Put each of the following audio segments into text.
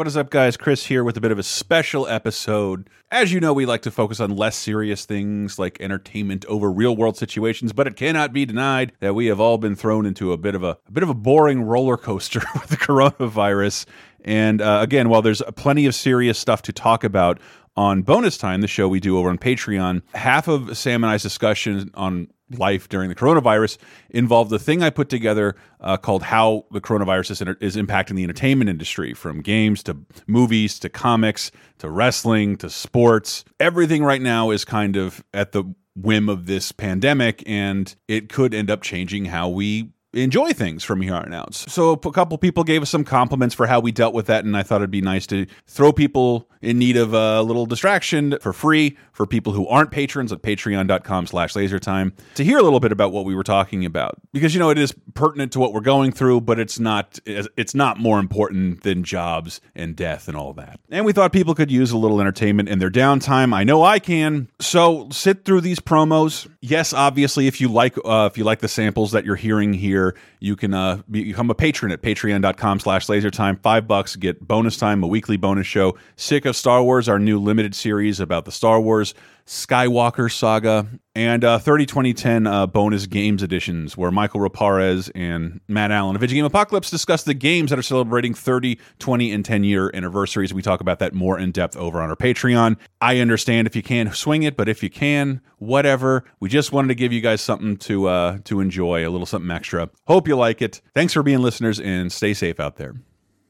What is up, guys? Chris here with a bit of a special episode. As you know, we like to focus on less serious things like entertainment over real world situations, but it cannot be denied that we have all been thrown into a bit of a, a bit of a boring roller coaster with the coronavirus. And uh, again, while there's plenty of serious stuff to talk about on bonus time, the show we do over on Patreon, half of Sam and I's discussion on life during the coronavirus involved the thing I put together uh, called How the Coronavirus is, is Impacting the Entertainment Industry from games to movies to comics to wrestling to sports. Everything right now is kind of at the whim of this pandemic, and it could end up changing how we enjoy things from here on out. So a couple people gave us some compliments for how we dealt with that, and I thought it'd be nice to throw people in need of a little distraction for free for people who aren't patrons at patreon.com slash lasertime to hear a little bit about what we were talking about. Because, you know, it is pertinent to what we're going through, but it's not it's not more important than jobs and death and all that. And we thought people could use a little entertainment in their downtime. I know I can. So sit through these promos. Yes, obviously, if you like uh, if you like the samples that you're hearing here, you can uh, become a patron at patreon.com slash lasertime. Five bucks, get bonus time, a weekly bonus show. Sick of Star Wars, our new limited series about the Star Wars Skywalker saga, and uh, 30 2010 uh, bonus games editions where Michael Raparez and Matt Allen of Game Apocalypse discuss the games that are celebrating 30, 20, and 10 year anniversaries. We talk about that more in depth over on our Patreon. I understand if you can't swing it, but if you can, whatever. We just wanted to give you guys something to uh, to enjoy, a little something extra. Hope you like it. Thanks for being listeners and stay safe out there.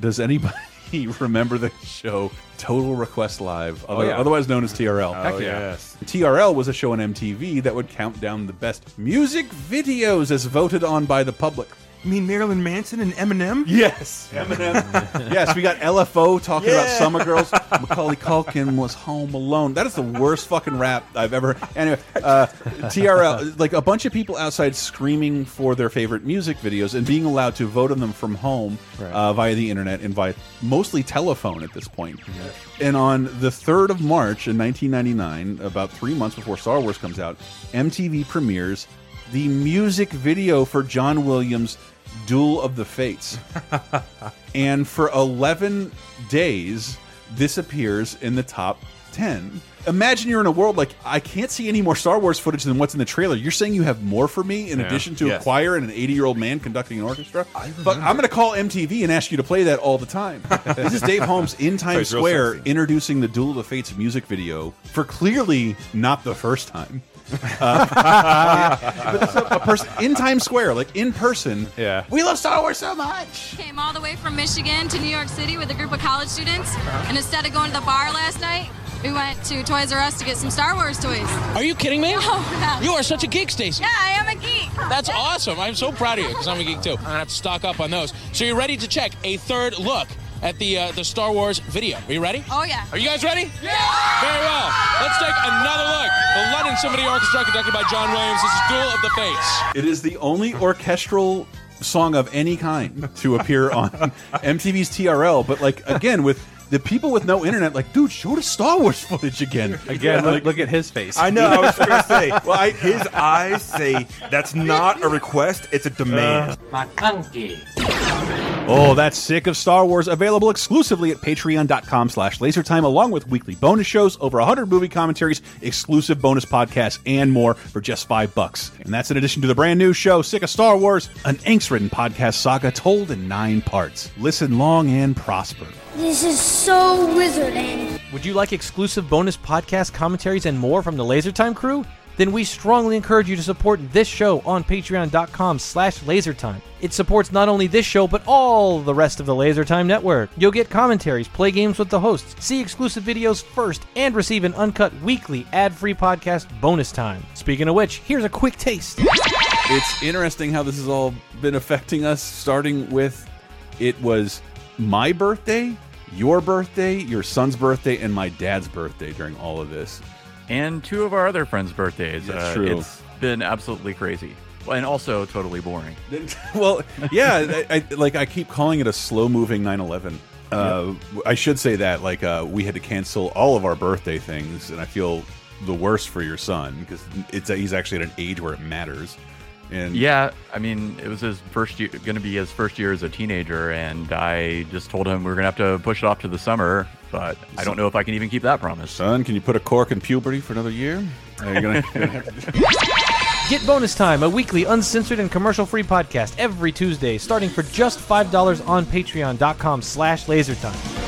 Does anybody remember the show Total Request Live, other, oh, yeah. otherwise known as TRL? Oh, yes. TRL was a show on MTV that would count down the best music videos as voted on by the public. You mean Marilyn Manson and Eminem? Yes, Eminem. yes, we got LFO talking about Summer Girls. Macaulay Culkin was home alone. That is the worst fucking rap I've ever. Anyway, uh, TRL, like a bunch of people outside screaming for their favorite music videos and being allowed to vote on them from home uh, via the internet and via mostly telephone at this point. And on the 3rd of March in 1999, about three months before Star Wars comes out, MTV premieres the music video for John Williams' Duel of the Fates. and for 11 days, this appears in the top 10. Imagine you're in a world like, I can't see any more Star Wars footage than what's in the trailer. You're saying you have more for me in Yeah. addition to a choir and an 80 year old man conducting an orchestra? But I'm going to call MTV and ask you to play that all the time. this is Dave Holmes in Times Square introducing the Duel of the Fates music video for clearly not the first time. but this is a, a person in Times Square, like in person. Yeah. we love Star Wars so much. Came all the way from Michigan to New York City with a group of college students, uh-huh. and instead of going to the bar last night, we went to Toys R Us to get some Star Wars toys. Are you kidding me? Oh, yeah. You are such a geek, Stacy. Yeah, I am a geek. That's awesome. I'm so proud of you because I'm a geek too. I'm gonna have to stock up on those. So you're ready to check a third look at the uh, the Star Wars video. Are you ready? Oh yeah. Are you guys ready? Yeah! Very well. Let's take another look. The London Symphony Orchestra, conducted by John Williams. This is Duel of the Fates. It is the only orchestral song of any kind to appear on MTV's TRL. But like again, with the people with no internet, like, dude, show the Star Wars footage again. Again, Yeah, look, look at his face. I know. I was going to say. Well, I- his eyes say that's not a request; it's a demand. Uh. McClunky. Oh, that's sick of Star Wars. Available exclusively at patreon.com slash lasertime, along with weekly bonus shows, over 100 movie commentaries, exclusive bonus podcasts, and more for just five bucks. And that's in addition to the brand new show, Sick of Star Wars, an angst-ridden podcast saga told in nine parts. Listen long and prosper. This is so wizarding. Would you like exclusive bonus podcast commentaries and more from the LaserTime crew? Then we strongly encourage you to support this show on patreon.com slash lasertime. It supports not only this show, but all the rest of the LaserTime network. You'll get commentaries, play games with the hosts, see exclusive videos first, and receive an uncut weekly ad-free podcast bonus time. Speaking of which, here's a quick taste. It's interesting how this has all been affecting us, starting with it was my birthday your birthday, your son's birthday, and my dad's birthday during all of this. And two of our other friends' birthdays. That's uh, true. It's been absolutely crazy. And also totally boring. well, yeah, I, I, like I keep calling it a slow moving 9/11. Uh, I should say that like uh, we had to cancel all of our birthday things, and I feel the worst for your son because it's he's actually at an age where it matters. And Yeah, I mean, it was his first year, going to be his first year as a teenager, and I just told him we are going to have to push it off to the summer. But I don't know if I can even keep that promise. son, can you put a cork in puberty for another year? Are you gonna, gonna have to- Get Bonus Time, a weekly uncensored and commercial-free podcast every Tuesday, starting for just $5 on patreon.com slash lasertime.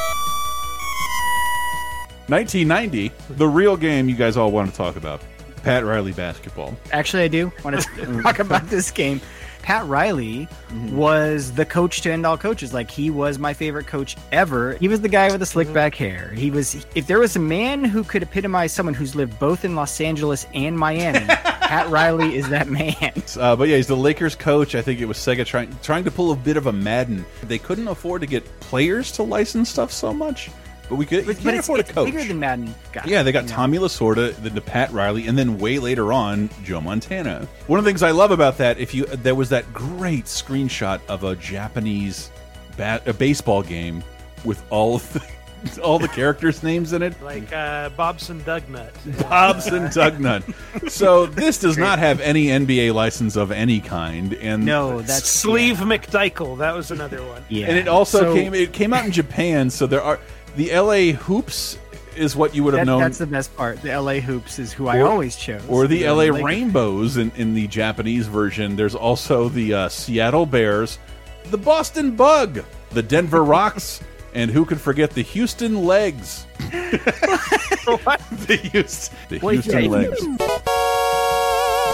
1990, the real game you guys all want to talk about. Pat Riley basketball. Actually, I do want to talk about this game. Pat Riley was the coach to end all coaches. Like he was my favorite coach ever. He was the guy with the slick back hair. He was if there was a man who could epitomize someone who's lived both in Los Angeles and Miami, Pat Riley is that man. Uh, but yeah, he's the Lakers coach. I think it was Sega trying trying to pull a bit of a Madden. They couldn't afford to get players to license stuff so much, but we could. But, you but can't it's, afford it's a coach. bigger than Madden. Got Yeah, they got you know? Tommy Lasorda, then to Pat Riley, and then way later on, Joe Montana. One of the things I love about that, if you there was that great screenshot of a Japanese bat, a baseball game with all of the all the characters' names in it. Like uh, Bobson Dugnut. Bobson Dugnut. So this does not have any NBA license of any kind, and No, that's Sleeve McDykel. That was another one. Yeah. and it also So- came it came out in Japan. So there are the LA Hoops is what you would have That, known. that's the best part. The LA Hoops is who I always chose. or the LA Lakers. Rainbows in, in the Japanese version. There's also the uh, Seattle Bears, the Boston Bug, the Denver Rocks, and who could forget the Houston Legs? the Houston, the Houston. Legs.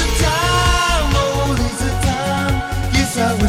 time,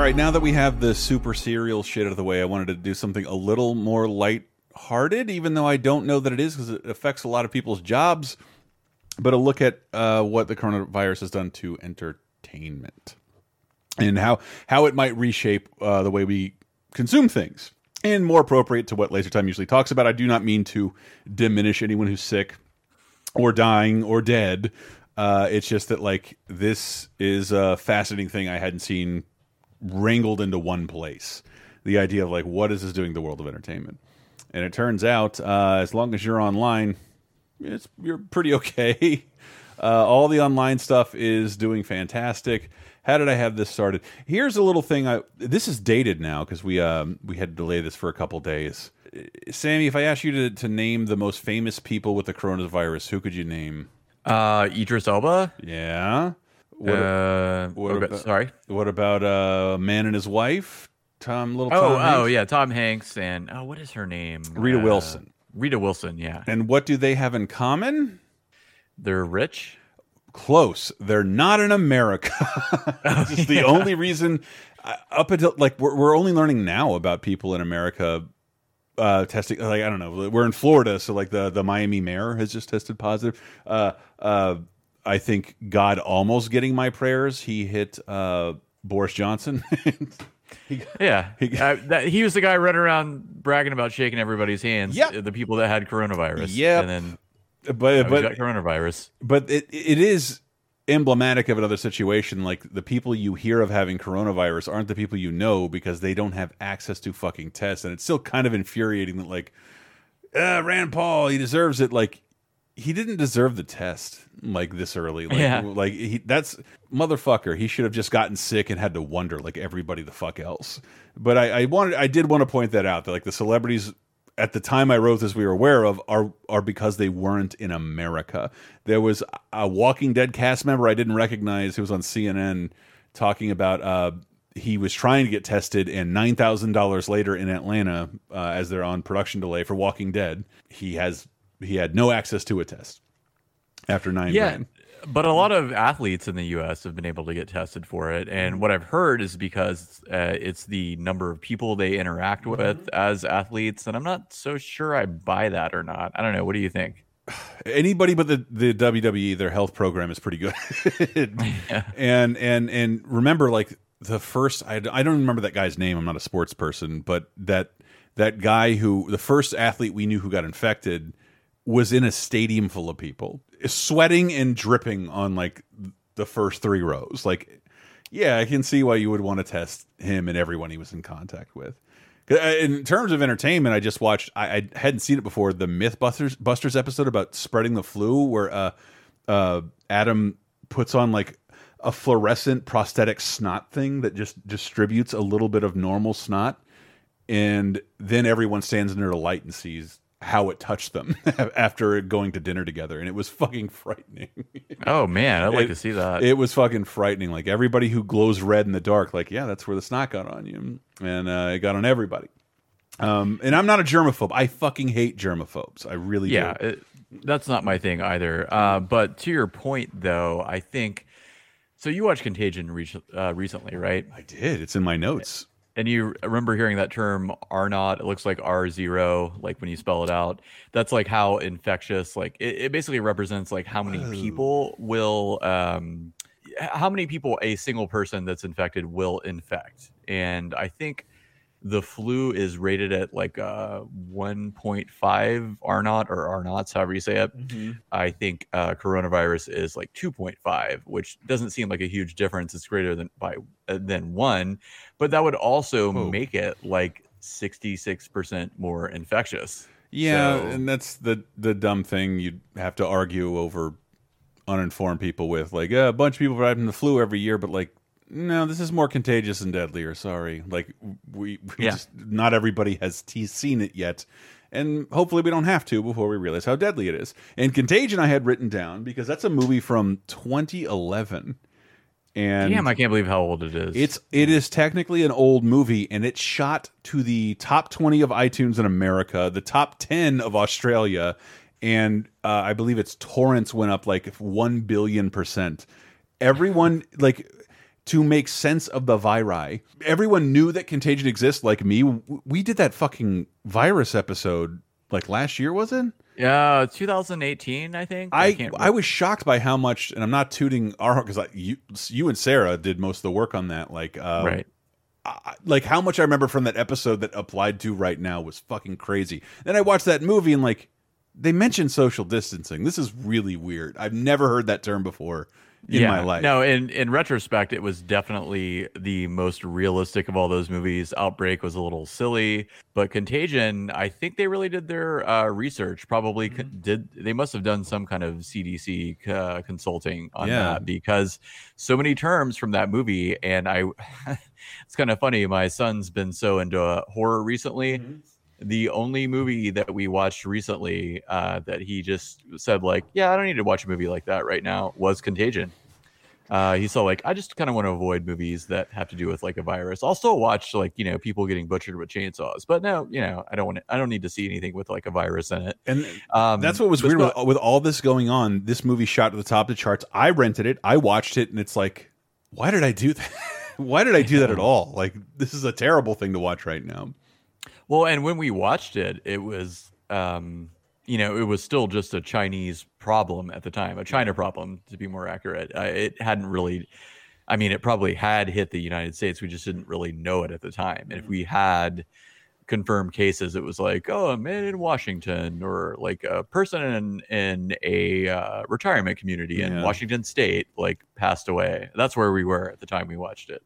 All right, now that we have the super serial shit out of the way, I wanted to do something a little more light-hearted, even though I don't know that it is because it affects a lot of people's jobs. But a look at uh, what the coronavirus has done to entertainment and how how it might reshape uh, the way we consume things. And more appropriate to what Laser Time usually talks about. I do not mean to diminish anyone who's sick or dying or dead. Uh, it's just that like this is a fascinating thing I hadn't seen wrangled into one place. The idea of like what is this doing to the world of entertainment? And it turns out, uh, as long as you're online, it's you're pretty okay. Uh, all the online stuff is doing fantastic. How did I have this started? Here's a little thing. I this is dated now because we um, we had to delay this for a couple days. Sammy, if I asked you to, to name the most famous people with the coronavirus, who could you name? Uh, Idris Elba. Yeah. What, uh, what okay, about- sorry. What about uh, man and his wife? Tom Little. Oh, Tom oh Hanks? yeah, Tom Hanks and oh, what is her name? Rita Uh, Wilson. Rita Wilson. Yeah, And what do they have in common? they're rich. Close. They're not in America. This is the only reason. uh, Up until like we're we're only learning now about people in America uh, testing. Like I don't know, we're in Florida, so like the the Miami mayor has just tested positive. Uh, uh, I think God almost getting my prayers. He hit uh, Boris Johnson. Yeah, uh, that, he was the guy running around bragging about shaking everybody's hands. Yep. the people that had coronavirus. Yeah, and then but but got coronavirus. but it it is emblematic of another situation. Like the people you hear of having coronavirus aren't the people you know because they don't have access to fucking tests, and it's still kind of infuriating that like uh, Rand Paul he deserves it. Like he didn't deserve the test like this early. Like, Yeah. like he, that's motherfucker. He should have just gotten sick and had to wonder like everybody the fuck else. But I, I wanted, I did want to point that out that like the celebrities at the time I wrote this, we were aware of are are because they weren't in America. There was a Walking Dead cast member I didn't recognize who was on CNN talking about. Uh, he was trying to get tested, and nine thousand dollars later in Atlanta, uh, as they're on production delay for Walking Dead, he has he had no access to a test after nine Yeah. grand. But a lot of athletes in the U.S. have been able to get tested for it, and what I've heard is because uh, it's the number of people they interact with as athletes, and I'm not so sure I buy that or not. I don't know. What do you think? anybody but the the WWE their health program is pretty good. And and and remember like the first I, I don't remember that guy's name. I'm not a sports person, but that that guy who the first athlete we knew who got infected was in a stadium full of people, sweating and dripping on like the first 3 rows. Like yeah, I can see why you would want to test him and everyone he was in contact with. uh, In terms of entertainment, I just watched. I, I hadn't seen it before. The MythBusters Busters episode about spreading the flu, where uh, uh, Adam puts on like a fluorescent prosthetic snot thing that just distributes a little bit of normal snot, and then everyone stands under the light and sees how it touched them after going to dinner together, and it was fucking frightening. Oh man, I'd like It- to see that. It was fucking frightening. Like everybody who glows red in the dark, like yeah, that's where the snot got on you, and uh, it got on everybody. Um, and I'm not a germaphobe. I fucking hate germaphobes. I really yeah, do. it, that's not my thing either. Uh, but to your point, though, I think so. You watched Contagion re- uh, recently, right? I did. It's in my notes. And you remember hearing that term R naught? It looks like R zero, like when you spell it out. That's like how infectious. Like it, it basically represents like how many people will, um, how many people a single person that's infected will infect. And I think the flu is rated at like uh 1.5 R naught or R naughts, however you say it. I think uh, coronavirus is like 2.5, which doesn't seem like a huge difference. It's greater than by uh, than one, but that would also make it like 66% more infectious. Yeah, So- and that's the the dumb thing you'd have to argue over uninformed people with. Like, yeah, a bunch of people die from the flu every year, but like, no, this is more contagious and deadlier. Sorry, like we, we Yeah. just not everybody has t seen it yet, and hopefully we don't have to before we realize how deadly it is. And Contagion, I had written down because that's a movie from 2011. And Damn, I can't believe how old it is. it's it is technically an old movie, and it's shot to the top twenty of iTunes in America, the top ten of Australia, and uh, I believe its torrents went up like one billion percent. Everyone like to make sense of the viri. Everyone knew that contagion exists. Like me, we did that fucking virus episode like last year, was it? yeah, 2018, I think. I can't I was shocked by how much, and I'm not tooting our because like you you and Sarah did most of the work on that. Like, uh, Right. I- like how much I remember from that episode that applied to right now was fucking crazy. Then I watched that movie and like they mentioned social distancing. This is really weird. I've never heard that term before in my life. No, in in retrospect, it was definitely the most realistic of all those movies. Outbreak was a little silly, but Contagion, I think they really did their uh, research. Probably Mm-hmm. did they must have done some kind of CDC uh, consulting on Yeah. that because so many terms from that movie, and I. it's kind of funny. My son's been so into uh, horror recently. Mm-hmm. The only movie that we watched recently uh, that he just said like, "Yeah, I don't need to watch a movie like that right now," was Contagion. Uh, he saw like, I just kind of want to avoid movies that have to do with like a virus. I'll still watch like you know people getting butchered with chainsaws, but no, you know I don't want to, I don't need to see anything with like a virus in it. And Um, that's what was weird with, with all this going on. This movie shot to the top of the charts. I rented it. I watched it, and it's like, why did I do that? why did I do that at all? Like, this is a terrible thing to watch right now. Well, and when we watched it, it was, um, you know, it was still just a Chinese problem at the time, a China problem to be more accurate. Uh, it hadn't really, I mean, it probably had hit the United States. We just didn't really know it at the time. And if we had confirmed cases, it was like, oh, a man in Washington or like a person in, in a uh, retirement community in Yeah. Washington State like passed away. That's where we were at the time we watched it.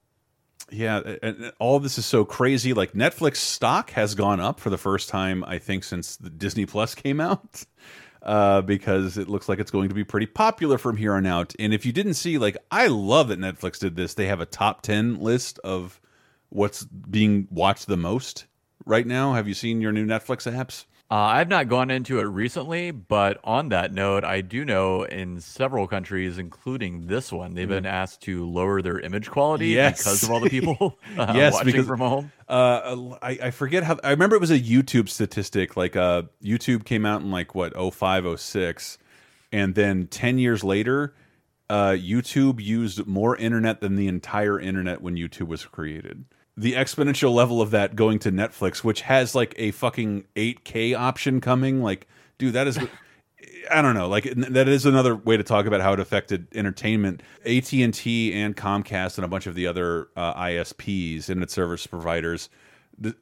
Yeah, and all this is so crazy. Like Netflix stock has gone up for the first time, I think, since Disney Plus came out, uh, because it looks like it's going to be pretty popular from here on out. And if you didn't see, like, I love that Netflix did this. They have a top ten list of what's being watched the most right now. Have you seen your new Netflix apps? Uh, I've not gone into it recently, but on that note, I do know in several countries, including this one, they've been asked to lower their image quality Mm-hmm. Yes. because of all the people uh, yes, watching because from home. Uh, I, I forget how. I remember it was a YouTube statistic. Like, uh, YouTube came out in like what 05, 06. and then ten years later, uh, YouTube used more internet than the entire internet when YouTube was created. The exponential level of that going to Netflix, which has like a fucking 8K option coming, like, dude, that is. I don't know. Like that is another way to talk about how it affected entertainment. AT and T and Comcast and a bunch of the other uh, ISPs, internet service providers.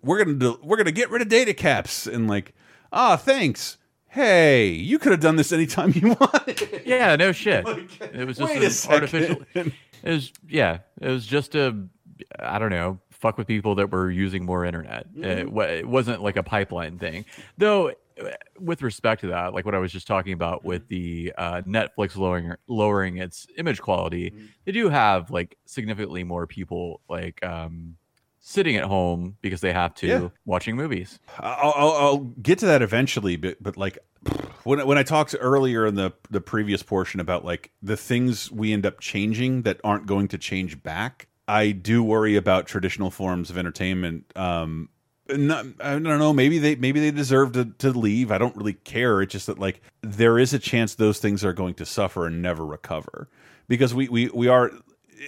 We're gonna do, we're gonna get rid of data caps and like, ah, thanks. Hey, you could have done this anytime you wanted. Yeah, no shit. it was just wait an a artificial. It was yeah. It was just a I don't know fuck with people that were using more internet. Mm-hmm. It, it wasn't like a pipeline thing, though. uh, With respect to that, like what I was just talking about with the uh, Netflix lowering lowering its image quality, Mm-hmm. they do have like significantly more people like um, sitting at home because they have to Yeah. watching movies. I'll, I'll, I'll get to that eventually, but but like when when I talked earlier in the the previous portion about like the things we end up changing that aren't going to change back, I do worry about traditional forms of entertainment. Um, not, I don't know. Maybe they maybe they deserve to to leave. I don't really care. It's just that like there is a chance those things are going to suffer and never recover because we we we are.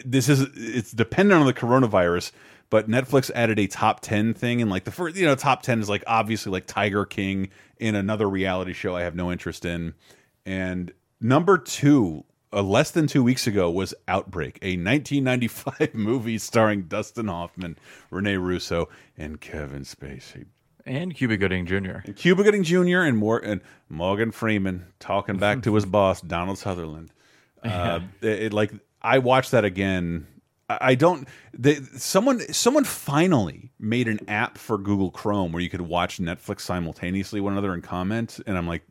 This is it's dependent on the coronavirus but Netflix added a top 10 thing and like the first you know top 10 is like obviously like Tiger King in another reality show I have no interest in and number 2 uh, less than 2 weeks ago was Outbreak a 1995 movie starring Dustin Hoffman, Rene Russo and Kevin Spacey And Cuba Gooding Jr. and Cuba Gooding Jr. and more and Morgan Freeman talking back to his boss Donald Sutherland. Uh, it, it, like I watched that again. I, I don't. They, someone someone finally made an app for Google Chrome where you could watch Netflix simultaneously one another and comment. And I'm like,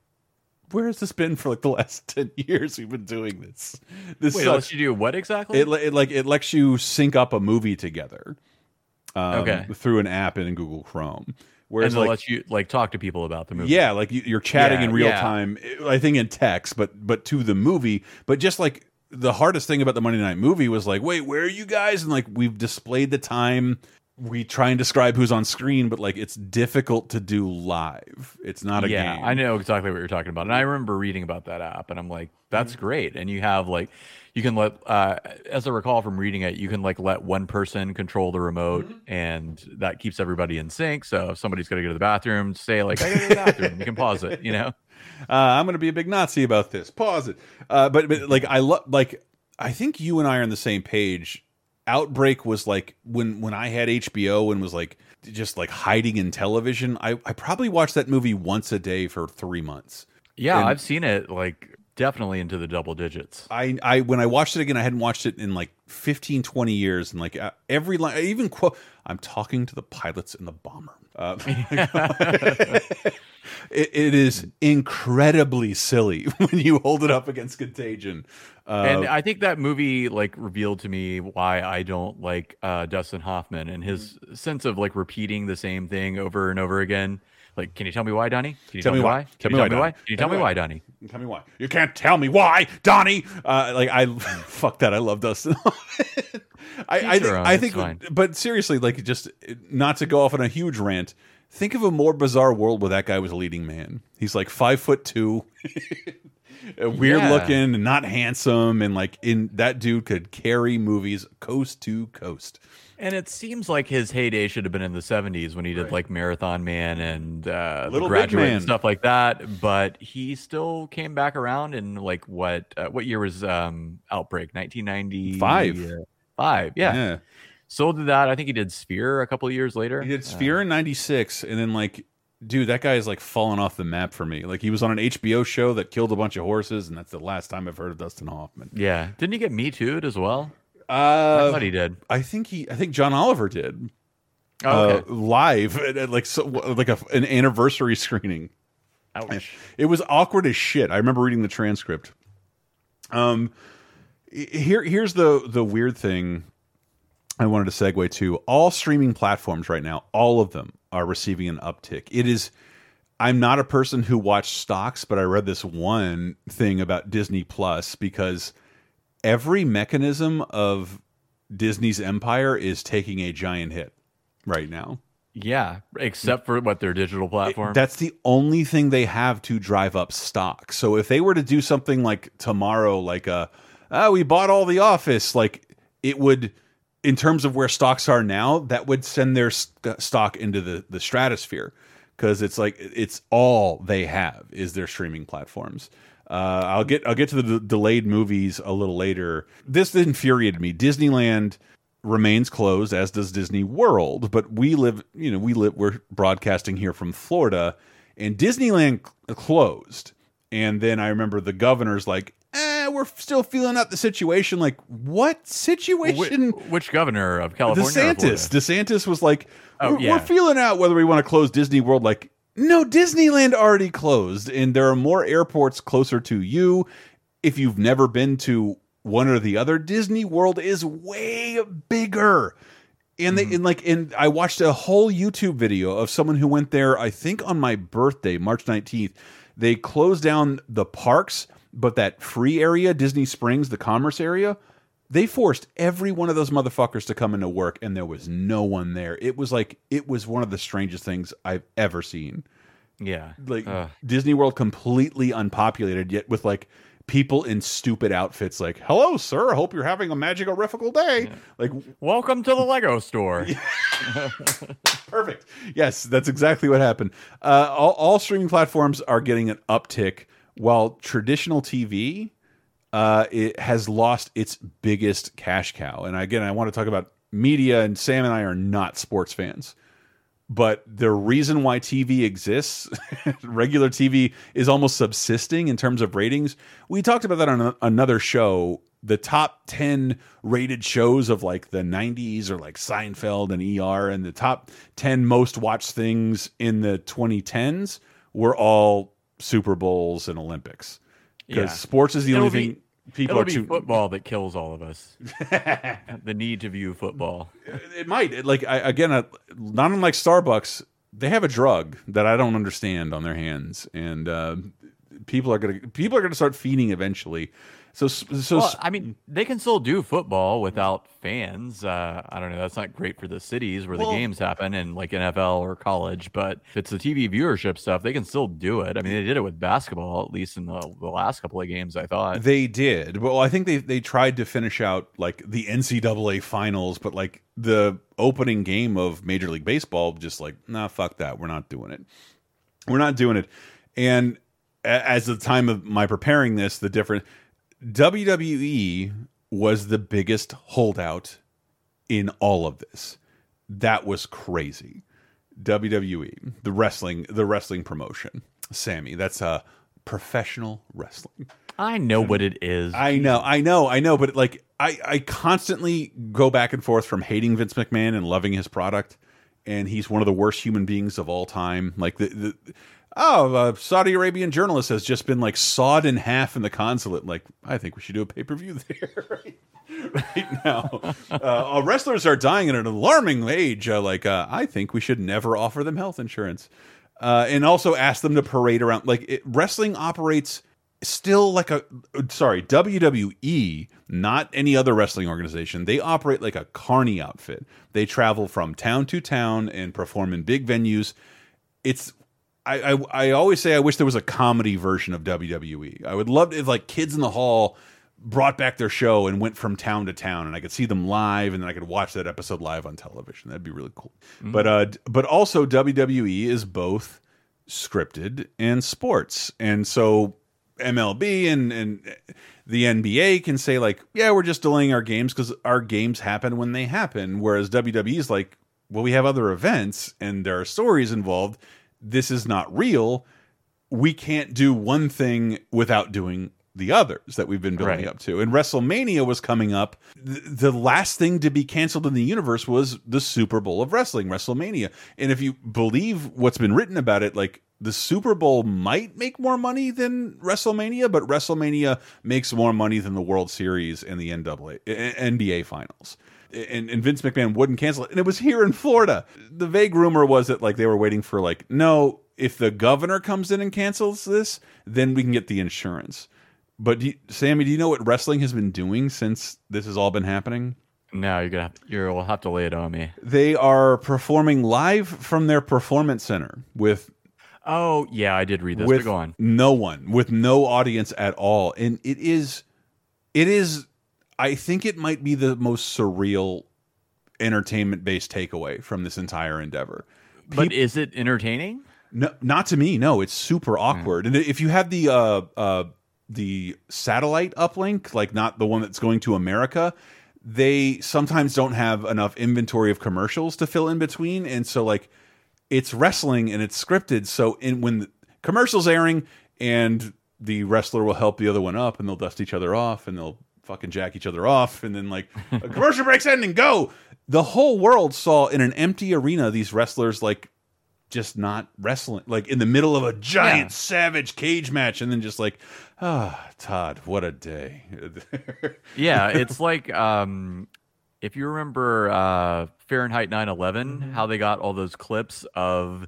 where has this been for like the last ten years? We've been doing this. This Wait, it lets you do what exactly? It, it like it lets you sync up a movie together. Um, Okay. Through an app in Google Chrome. Whereas it like lets you like talk to people about the movie. yeah, like you- you're chatting Yeah, in real yeah. time. I think in text, but but to the movie. But just like the hardest thing about the Monday night movie was like, wait, where are you guys? And like we've displayed the time. We try and describe who's on screen, but like it's difficult to do live. It's not a yeah, game. I know exactly what you're talking about, and I remember reading about that app, and I'm like, that's Mm-hmm. great. And you have like, you can let, uh, as I recall from reading it, you can like let one person control the remote, Mm-hmm. and that keeps everybody in sync. So if somebody's got to go to the bathroom, say like, I got to go to the bathroom, you can pause it. You know, uh, I'm going to be a big Nazi about this. Pause it. Uh, but but like I love like I think you and I are on the same page. Outbreak was like when when I had HBO and was like just like hiding in television. I I probably watched that movie once a day for three months. yeah, And- I've seen it like definitely into the double digits. I, I when I watched it again, I hadn't watched it in like 15, 20 years, and like uh, every line, I even quote, "I'm talking to the pilots in the bomber." Uh, it, it is incredibly silly when you hold it up against Contagion. Uh, and I think that movie like revealed to me why I don't like uh, Dustin Hoffman and his Mm-hmm. sense of like repeating the same thing over and over again. Like, can you tell me why, Donnie? Can you Tell tell, me why. Tell Can me you why, tell me why? Donnie. Can you Tell me why. Donnie? Tell me why. You can't tell me why, Donnie. Uh, like I fuck that. I love Dustin. I, I think. I think. fine. But seriously, like just not to go off on a huge rant. think of a more bizarre world where that guy was a leading man. He's like five foot two, weird Yeah. looking, and not handsome, and like in that dude could carry movies coast to coast. And it seems like his heyday should have been in the 70s when he did like Marathon Man and uh, Little The Graduate Man. and stuff like that. But he still came back around in like what uh, what year was um, Outbreak? 1995. Five. Five, yeah. Yeah. So did that. I think he did Sphere a couple of years later. He did Sphere in '96, and then like, dude, that guy is like falling off the map for me. Like he was on an HBO show that killed a bunch of horses, and that's the last time I've heard of Dustin Hoffman. Yeah. Didn't he get Me Too'd as well? Uh, I thought he did. I think he. I think John Oliver did. Oh, okay. uh, live at, at, like so, like a, an anniversary screening. Ouch. It was awkward as shit. I remember reading the transcript. Um, here here's the the weird thing. I wanted to segue to all streaming platforms right now. All of them are receiving an uptick. It is. I'm not a person who watched stocks, but I read this one thing about Disney Plus because every mechanism of Disney's empire is taking a giant hit right now. Yeah, except for what their digital platform. That's the only thing they have to drive up stock. So if they were to do something like tomorrow, like a, ah, we bought all the office, like it would, in terms of where stocks are now, that would send their st stock into the the stratosphere because it's like it's all they have is their streaming platforms. Uh, I'll get I'll get to the delayed movies a little later. This infuriated me. Disneyland remains closed, as does Disney World. But we live, you know, we live. We're broadcasting here from Florida, and Disneyland cl- closed. And then I remember the governor's like, "Eh, we're still feeling out the situation." Like, what situation? Which, which governor of California? DeSantis. DeSantis was like, Oh, we're, yeah. we're feeling out whether we want to close Disney World. Like, no, Disneyland already closed, and there are more airports closer to you. If you've never been to one or the other, Disney World is way bigger. And they and like and I watched a whole YouTube video of someone who went there. I think on my birthday, March nineteenth. They closed down the parks, but that free area, Disney Springs, the commerce area, they forced every one of those motherfuckers to come into work and there was no one there it was like it was one of the strangest things i've ever seen Yeah. like Ugh. disney world completely unpopulated yet with like people in stupid outfits like hello sir hope you're having a magicorifical day like Welcome to the Lego store. Perfect. Yes, that's exactly what happened. Uh, all, all streaming platforms are getting an uptick, while traditional TV uh, it has lost its biggest cash cow. And again, I want to talk about media, and Sam and I are not sports fans. But the reason why TV exists, regular TV, is almost subsisting in terms of ratings. We talked about that on another show. The top 10 rated shows of like the 90s or like Seinfeld and ER, and the top 10 most watched things in the 2010s were all Super Bowls and Olympics. Because Yeah. sports is the It'll only be- thing people are be too. football that kills all of us. the need to view football. it might like I, again not unlike starbucks they have a drug that i don't understand on their hands and uh, people are gonna people are gonna start feeding eventually so so well, I mean, they can still do football without fans. Uh, I don't know. That's not great for the cities where Well- the games happen and like NFL or college. But if it's the TV viewership stuff, they can still do it. I mean, they did it with basketball, at least in the, the last couple of games. I thought. they did well i think they they tried to finish out like the ncaa finals but like the opening game of major league baseball just like nah fuck that we're not doing it we're not doing it and as the time of my preparing this the different WWE was the biggest holdout in all of this. That was crazy. WWE, the wrestling, the wrestling promotion. Sammy, that's a professional wrestling. I know what it is. I know, I know, I know, but like I, I constantly go back and forth from hating Vince McMahon and loving his product, and he's one of the worst human beings of all time. Like the, the oh, a Saudi Arabian journalist has just been like sawed in half in the consulate. Like I think we should do a pay per view there right, right now. Uh, uh, wrestlers are dying at an alarming age. Uh, like uh, I think we should never offer them health insurance, uh, and also ask them to parade around. Like it, wrestling operates still like a sorry WWE, not any other wrestling organization. They operate like a carny outfit. They travel from town to town and perform in big venues. it's I, I I always say I wish there was a comedy version of WWE. I would love if like Kids in the Hall brought back their show and went from town to town, and I could see them live, and then I could watch that episode live on television. That'd be really cool. But uh, but also WWE is both scripted and sports, and so MLB and and the NBA can say like, yeah, we're just delaying our games because our games happen when they happen, whereas WWE is like, well, we have other events and there are stories involved. This is not real. We can't do one thing without doing the others that we've been building Right. up to. And WrestleMania was coming up. Th- The last thing to be canceled in the universe was the Super Bowl of wrestling, WrestleMania. And if you believe what's been written about it, like the Super Bowl might make more money than WrestleMania, but WrestleMania makes more money than the World Series and the NAA, NBA finals. And, and Vince McMahon wouldn't cancel it. And it was here in Florida. The vague rumor was that like they were waiting for like, no, if the governor comes in and cancels this, then we can get the insurance. But do you, Sammy, do you know what wrestling has been doing since this has all been happening? No, you're gonna have, you'll have to lay it on me. They are performing live from their performance center with Oh yeah, I did read this. with go on. no one, with no audience at all, and it is, it is. I think it might be the most surreal entertainment based takeaway from this entire endeavor. But is it entertaining? No, not to me. No, it's super awkward. And if you have the uh, uh, the satellite uplink, like not the one that's going to America, they sometimes don't have enough inventory of commercials to fill in between, and so like it's wrestling and it's scripted. So in when the commercials airing and the wrestler will help the other one up, and they'll dust each other off, and they'll fucking jack each other off, and then like a commercial breaks in and go. The whole world saw in an empty arena these wrestlers like just not wrestling, like in the middle of a giant Yeah. savage cage match, and then just like, ah, Todd, what a day. yeah, it's like um, if you remember uh, Fahrenheit 9/11, how they got all those clips of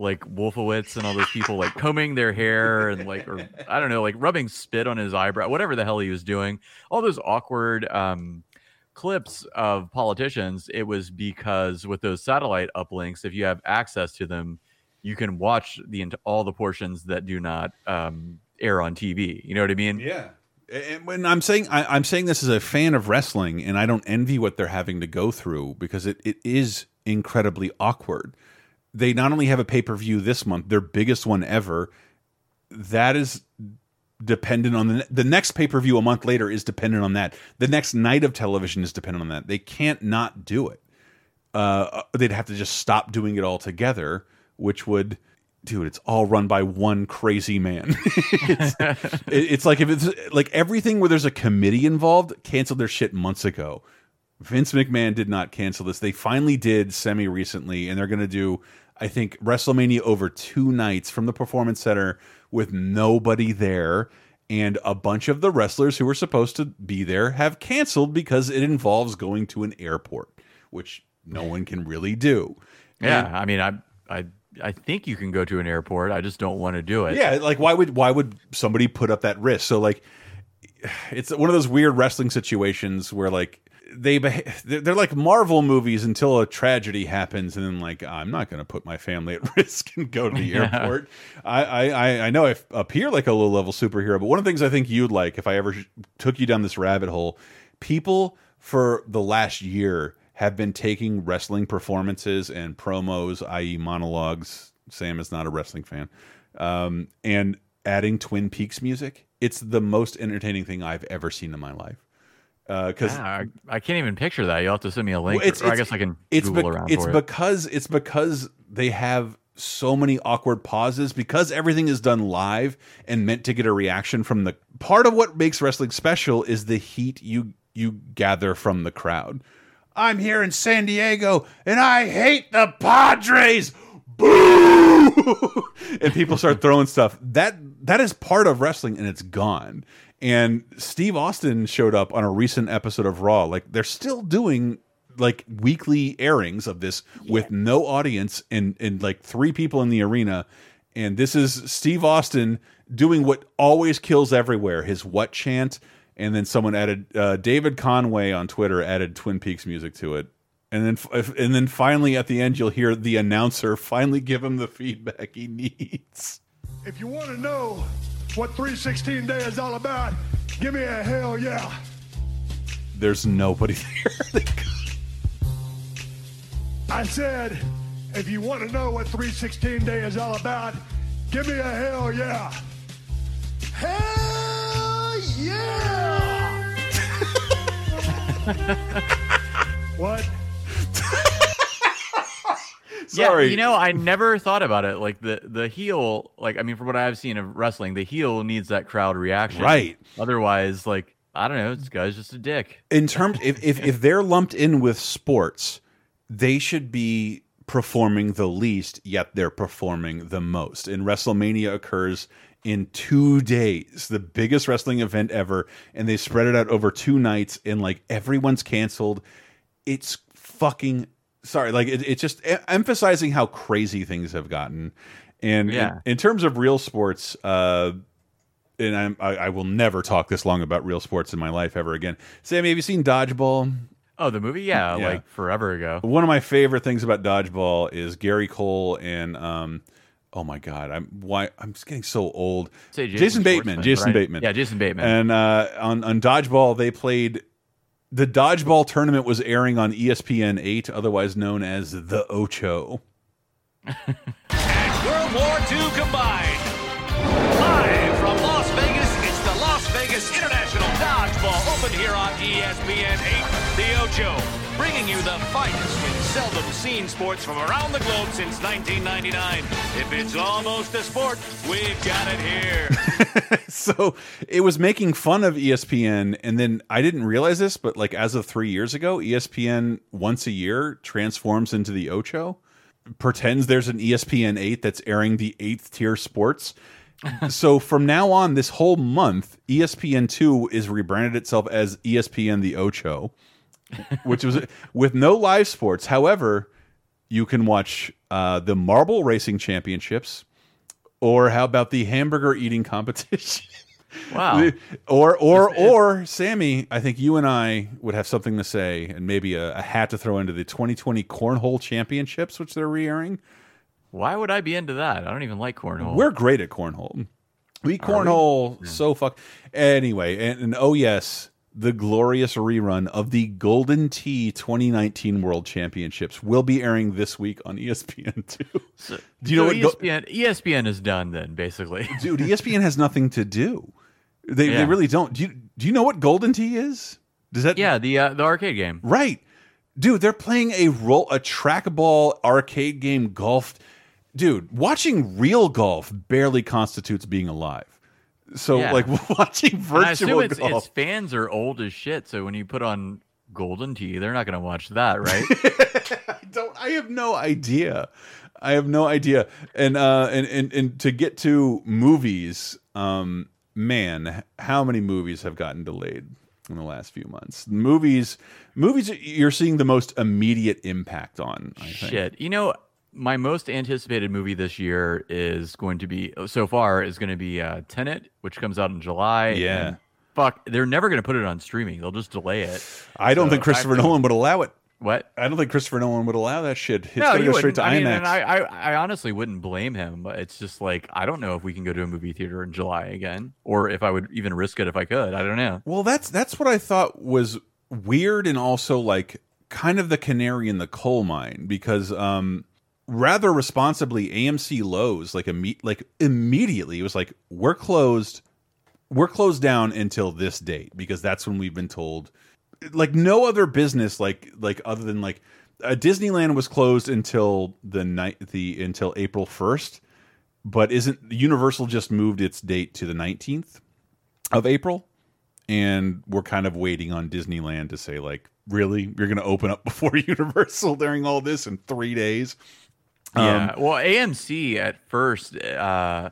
like Wolfowitz and all those people like combing their hair and like or I don't know, like rubbing spit on his eyebrow, whatever the hell he was doing. All those awkward um, clips of politicians. It was because with those satellite uplinks, if you have access to them, you can watch the ent- all the portions that do not um, air on TV. You know what I mean? Yeah. And when I'm saying I, I'm saying this as a fan of wrestling, and I don't envy what they're having to go through because it, it is incredibly awkward. They not only have a pay per view this month, their biggest one ever. That is dependent on the the next pay per view a month later is dependent on that. The next night of television is dependent on that. They can't not do it. Uh, they'd have to just stop doing it altogether, which would, dude, it's all run by one crazy man. it's, it's like if it's like everything where there's a committee involved canceled their shit months ago. Vince McMahon did not cancel this. They finally did semi recently, and they're going to do, I think, WrestleMania over two nights from the Performance Center with nobody there. And a bunch of the wrestlers who were supposed to be there have canceled because it involves going to an airport, which no one can really do. Yeah, And- I mean, I, I, I think you can go to an airport. I just don't want to do it. Yeah, like why would why would somebody put up that risk? So like, it's one of those weird wrestling situations where like they they're, like Marvel movies until a tragedy happens, and then like I'm not going to put my family at risk and go to the Yeah. airport. I, I I- I know I appear like a low level superhero, but one of the things I think you'd like if I ever took you down this rabbit hole, people for the last year have been taking wrestling performances and promos, i.e., monologues. Sam is not a wrestling fan, um, and adding Twin Peaks music. It's the most entertaining thing I've ever seen in my life. Uh, because Yeah, I, I can't even picture that. You'll have to send me a link. well, it's, or I guess I can it's Google bec- around it's for it. because it's because they have so many awkward pauses because everything is done live and meant to get a reaction from the part of what makes wrestling special is the heat you you gather from the crowd. I'm here in San Diego and I hate the Padres. Boo! and people start throwing stuff. That that is part of wrestling and it's gone. And Steve Austin showed up on a recent episode of Raw. Like they're still doing like weekly airings of this with no audience and and like three people in the arena. And this is Steve Austin doing what always kills everywhere, his what chant. And then someone added uh, David Conway on Twitter added Twin Peaks music to it. And then, f- and then finally at the end, you'll hear the announcer finally give him the feedback he needs. If you want to know what 316 Day is all about, give me a hell yeah. There's nobody there. I said, if you want to know what 316 Day is all about, give me a hell yeah. Hell yeah! what? Sorry. Yeah, you know, I never thought about it. Like the the heel, like I mean, from what I've seen of wrestling, the heel needs that crowd reaction, Right. Otherwise, like I don't know, this guy's just a dick. in terms if, if if they're lumped in with sports they should be performing the least yet they're performing the most and wrestlemania occurs in two days the biggest wrestling event ever and they spread it out over two nights and like everyone's canceled it's fucking sorry like it, it's just e- emphasizing how crazy things have gotten and Yeah. in, in terms of real sports uh and I'm, I, I will never talk this long about real sports in my life ever again. Sammy, have you seen Dodgeball? Oh, the movie, yeah, Yeah. like forever ago. One of my favorite things about Dodgeball is Gary Cole and um, oh my god, I'm why I'm just getting so old. Say Jason Bateman, Jason right? Bateman, Yeah, Jason Bateman. And uh, on on Dodgeball, they played the Dodgeball tournament was airing on ESPN eight, otherwise known as the Ocho. World War II combined. Live from Las Vegas, it's the Las Vegas International Dodgeball Open here on ESPN 8, The Ocho, bringing you the finest in seldom seen sports from around the globe since 1999. If it's almost a sport, we've got it here. so it was making fun of E ESPN, and then I didn't realize this, but like as of three years ago, E ESPN once a year transforms into the Ocho, pretends there's an E ESPN eight that's airing the eighth tier sports. so from now on, this whole month, E ESPN two is rebranded itself as E ESPN the Ocho, which was with no live sports. However, you can watch uh, the Marble Racing Championships, or how about the hamburger eating competition? Wow. or or or Sammy, I think you and I would have something to say, and maybe a, a hat to throw into the 2020 Cornhole Championships, which they're re-airing. Why would I be into that? I don't even like cornhole. We're great at cornhole. We cornhole so fuck. Anyway, and, and oh yes, the glorious rerun of the Golden Tee 2019 World Championships will be airing this week on E ESPN two. Do you know So E what? ESPN, ESPN is done then, basically. dude, ESPN has nothing to do. They they really don't. Do you do you know what Golden Tee is? Does that yeah, the uh, the arcade game. right? Dude, they're playing a roll a trackball arcade game golf. Dude, watching real golf barely constitutes being alive. So Yeah. like watching I virtual its, golf. its fans are old as shit. So when you put on Golden Tee, they're not going to watch that, right? I don't. I have no idea. I have no idea. And uh, and and and to get to movies, um, man, how many movies have gotten delayed in the last few months? Movies, movies. You're seeing the most immediate impact on. I think. Shit. You know, my most anticipated movie this year is going to be so far is going to be uh, Tenet, which comes out in July. Yeah. and fuck, they're never going to put it on streaming. They'll just delay it. I don't So think Christopher Nolan would allow it. What? I don't think Christopher Nolan would allow that shit. It's no, gonna go straight to I mean, IMAX. and I, I, I honestly wouldn't blame him, but it's just like I don't know if we can go to a movie theater in July again, or if I would even risk it if I could. I don't know. Well, that's that's what I thought was weird and also like kind of the canary in the coal mine because um rather responsibly AMC Loews like imme like immediately it was like we're closed we're closed down until this date because that's when we've been told like no other business like like other than like uh, Disneyland was closed until the night the until April 1st but isn't Universal just moved its date to the 19th of April and we're kind of waiting on Disneyland to say like really? You're going to open up before Universal during all this in 3 days Yeah. Um, well, AMC at first, uh,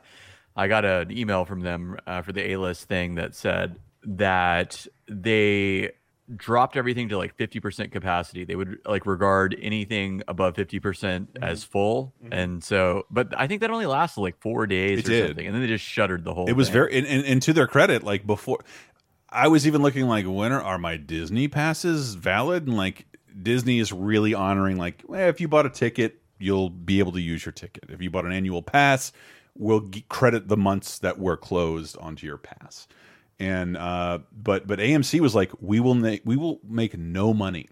I got an email from them uh, for the A list thing that said that they dropped everything to like 50% capacity. They would like regard anything above 50% Mm-hmm. as full. And so, but I think that only lasted like four days It or did. something. And then they just shuttered the whole it was thing. very and, and, and to their credit like before i was even looking like when are, are my disney passes valid and like Disney is really honoring like, eh, if you bought a ticket, you'll be able to use your ticket. If you bought an annual pass, we'll g- credit the months that were closed onto your pass. And uh, but but AMC was like, we will make we will make no money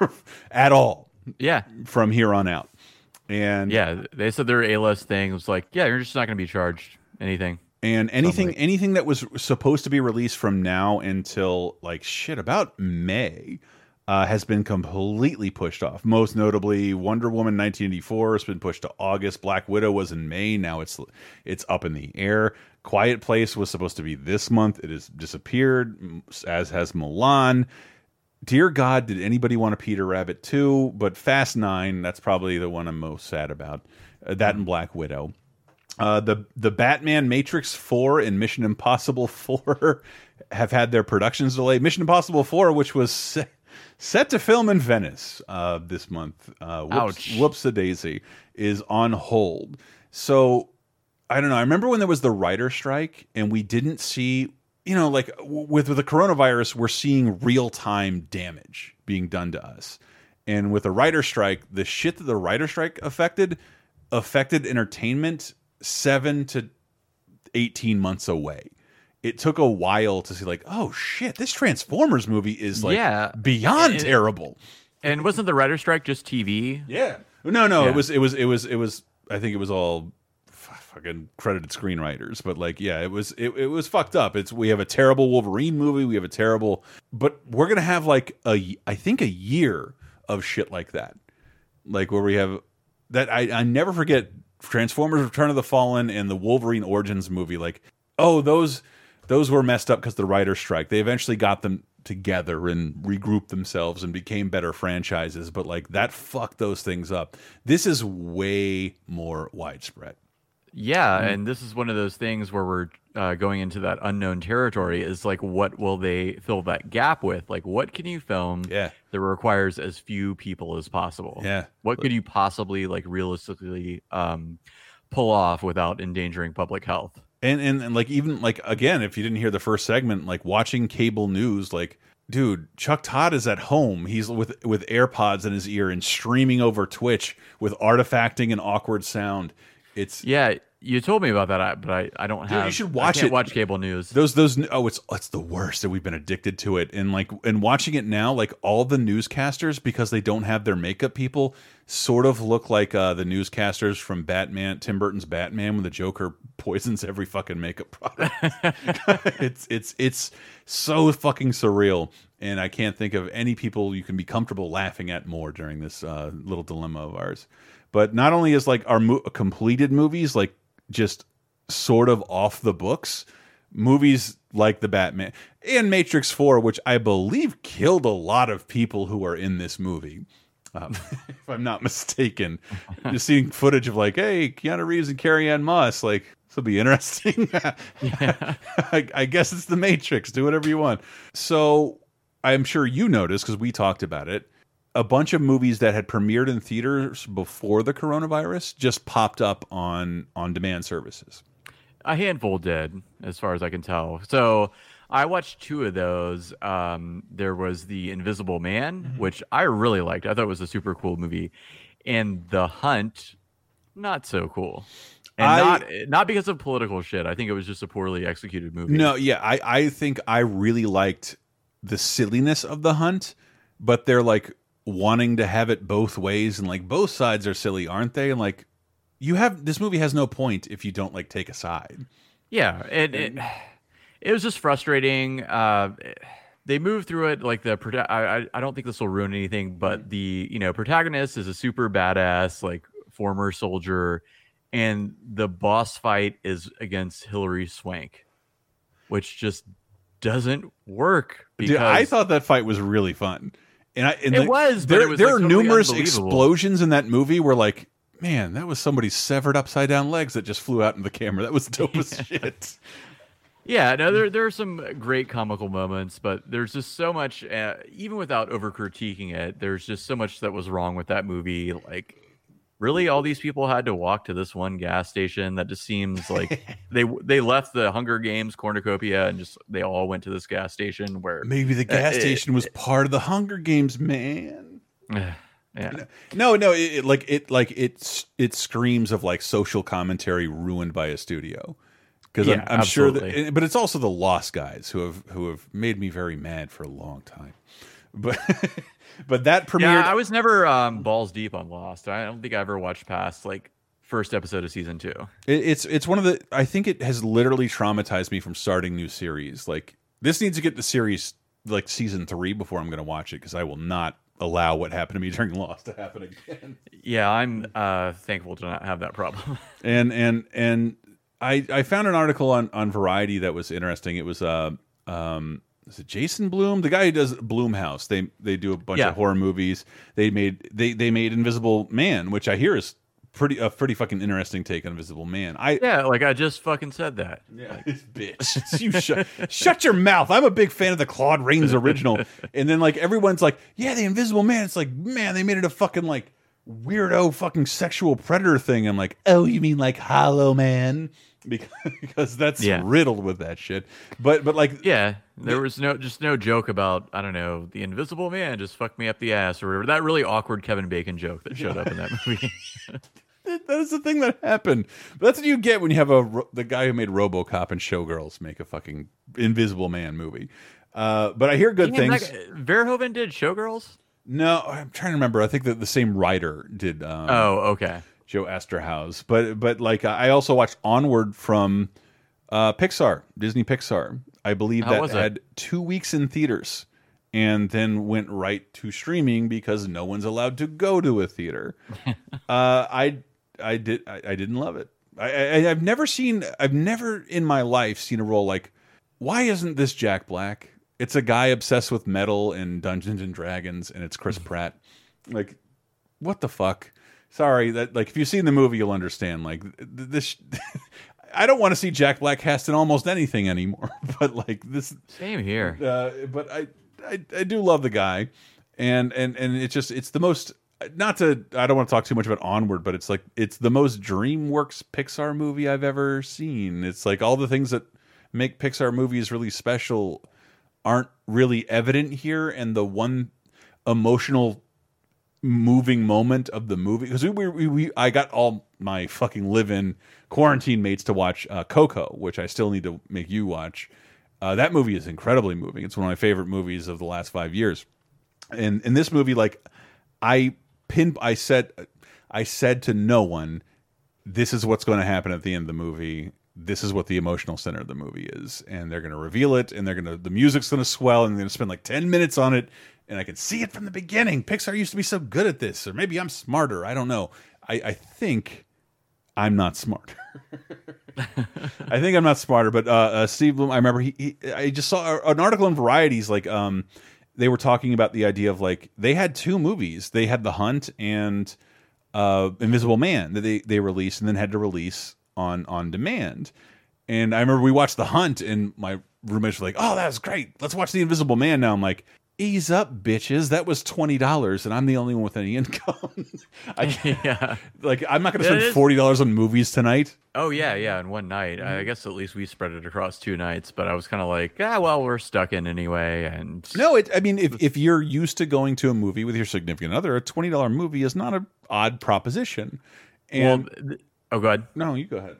at all. Yeah, from here on out. And yeah, they said their A list thing was like, yeah, you're just not going to be charged anything. And anything anything that was supposed to be released from now until like shit about May uh, has been completely pushed off. Most notably, Wonder Woman 1984 has been pushed to August. Black Widow was in May. Now it's it's up in the air. Quiet Place was supposed to be this month. It has disappeared, as has Mulan. Dear God, did anybody want a Peter Rabbit too? But Fast Nine, that's probably the one I'm most sad about. Uh, that and Black Widow. Uh, the the Batman Matrix Four and Mission Impossible Four have had their productions delayed. Mission Impossible Four, which was set, to film in Venice uh, this month, uh, whoops, whoops a daisy, is on hold. So I don't know. I remember when there was the writer strike and we didn't see, you know, like with, with the coronavirus, we're seeing real time damage being done to us. And with the writer strike, the shit that the writer strike affected affected entertainment seven to 18 months away. It took a while to see, like, oh shit, this Transformers movie is like Yeah. beyond And- terrible. And wasn't the writer strike just TV? Yeah. No, no, Yeah. it was it was it was it was I think it was all fucking credited screenwriters, but like yeah, it was it, it was fucked up. It's we have a terrible Wolverine movie, we have a terrible but we're going to have like a I think a year of shit like that. Like where we have that I I never forget Transformers Return of the Fallen and the Wolverine Origins movie like oh those those were messed up because the writer strike. They eventually got them together and regrouped themselves and became better franchises, but like that fucked those things up. This is way more widespread. Yeah, Mm. and this is one of those things where we're uh, going into that unknown territory. Is like, what will they fill that gap with? Like, what can you film Yeah. that requires as few people as possible? Yeah. What could you possibly like realistically um, pull off without endangering public health? And, and and like even like again, if you didn't hear the first segment, like watching cable news, like dude, Chuck Todd is at home. He's with with AirPods in his ear and streaming over Twitch with artifacting and awkward sound. It's Yeah, you told me about that, I- but I, I don't have. Dude, you should I watch can't it. Watch cable news. Those those oh it's it's the worst that we've been addicted to it and like and watching it now like all the newscasters because they don't have their makeup people sort of look like uh the newscasters from Batman Tim Burton's Batman when the Joker poisons every fucking makeup product. it's it's it's so fucking surreal and I can't think of any people you can be comfortable laughing at more during this uh little dilemma of ours. But not only is like our mo completed movies like just sort of off the books. Movies like the Batman and Matrix 4, which I believe killed a lot of people who are in this movie. Um, if I'm not mistaken, just seeing footage of like, hey, Keanu Reeves and Carrie-Anne Moss, like this will be interesting. I, I guess it's the Matrix. Do whatever you want. So I'm sure you noticed because we talked about it. A bunch of movies that had premiered in theaters before the coronavirus just popped up on on demand services. A handful did, as far as I can tell. So I watched two of those. Um, there was The Invisible Man, Mm-hmm. which I really liked. I thought it was a super cool movie, and The Hunt, not so cool. And I- not not because of political shit. I think it was just a poorly executed movie. No, yeah, I I think I really liked the silliness of the hunt, but they're like wanting to have it both ways and like both sides are silly, aren't they? And like you have this movie has no point if you don't like take a side. Yeah, and it, it was just frustrating. Uh, they move through it like the I I- don't think this will ruin anything, but the you know protagonist is a super badass like former soldier, and the boss fight is against Hilary Swank, which just doesn't work. Because Dude, I thought that fight was really fun. And I and It the- was, there was, there like, are totally numerous explosions in that movie where like Man, that was somebody's severed upside down legs that just flew out in the camera. That was dope as shit. Yeah, no, there there are some great comical moments, but there's just so much. Uh, even without over critiquing it, there's just so much that was wrong with that movie. Like, really, all these people had to walk to this one gas station. That just seems like they they left the Hunger Games cornucopia and just they all went to this gas station where Maybe the uh, gas it- station was part of the Hunger Games, man. yeah. No, no, it, it- like it like it's it screams of like social commentary ruined by a studio. Because Yeah, I'm, I'm sure that, but it's also the Lost guys who have who have made me very mad for a long time. But but that premiered. Yeah, I was never um, balls deep on Lost. I don't think I ever watched past like first episode of season two. It, it's it's one of the. I think it has literally traumatized me from starting new series. Like this needs to get the series like season three before I'm going to watch it because I will not allow what happened to me during Lost to happen again. Yeah, I'm uh, thankful to not have that problem. and and and I I found an article on on Variety that was interesting. It was uh um is it Jason Blum, the guy who does Blumhouse? They they do a bunch Yeah. of horror movies. They made they they made Invisible Man, which I hear is pretty a pretty fucking interesting take on Invisible Man. I yeah, like I just fucking said that. Yeah, bitch. You shut shut your mouth. I'm a big fan of the Claude Rains original. and then like everyone's like, yeah, the Invisible Man. It's like, man, they made it a fucking like weirdo fucking sexual predator thing. I'm like, oh, you mean like Hollow Man? Because, because that's Yeah. riddled with that shit. But but like Yeah, there was no just no joke about I don't know the Invisible Man just fucked me up the ass or whatever. That really awkward Kevin Bacon joke that showed up in that movie. that is the thing that happened. But that's what you get when you have a the guy who made RoboCop and Showgirls make a fucking Invisible Man movie. Uh, but I hear good Damn, things. that guy- Verhoeven did Showgirls. No, I'm trying to remember. I think that the same writer did. Um, Oh, okay. Joe Eszterhas. But but like I also watched Onward from uh, Pixar, Disney Pixar. I believe How that was had two weeks in theaters and then went right to streaming because no one's allowed to go to a theater. uh, I I did I, I didn't love it. I, I I've never seen I've never in my life seen a role like why isn't this Jack Black? It's a guy obsessed with metal and Dungeons and Dragons, and it's Chris Pratt. Like, what the fuck? Sorry that like if you've seen the movie, you'll understand. Like this, I don't want to see Jack Black cast in almost anything anymore. But like this, Same here. uh, but I, I I do love the guy, and and and it's just it's the most not to I don't want to talk too much about Onward, but it's like it's the most DreamWorks Pixar movie I've ever seen. It's like all the things that make Pixar movies really special aren't really evident here, and the one emotional moving moment of the movie because we, we, we I got all my fucking live-in quarantine mates to watch uh, Coco, which I still need to make you watch. Uh, that movie is incredibly moving. It's one of my favorite movies of the last five years. And in this movie, like I pin, I said, I said to no one, "This is what's going to happen at the end of the movie. This is what the emotional center of the movie is." And they're going to reveal it, and they're going to the music's going to swell, and they're going to spend like ten minutes on it, and I can see it from the beginning. Pixar used to be so good at this, or maybe I'm smarter. I don't know. I, I think I'm not smarter. I think I'm not smarter, but uh, uh, Steve Bloom. I remember he, he. I just saw an article in Varieties like um, they were talking about the idea of like they had two movies. They had The Hunt and uh, Invisible Man that they they released and then had to release on on demand. And I remember we watched The Hunt, and my roommates were like, "Oh, that was great. Let's watch The Invisible Man now." I'm like. Ease up, bitches. That was twenty dollars, and I'm the only one with any income. I can't, yeah. like I'm not going to spend is- forty dollars on movies tonight. Oh yeah, yeah, in one night. Mm-hmm. I guess at least we spread it across two nights, but I was kind of like, ah, well, we're stuck in anyway, and No, it. I mean, if if you're used to going to a movie with your significant other, a twenty dollar movie is not an odd proposition. And well, oh, go ahead. no, you go ahead.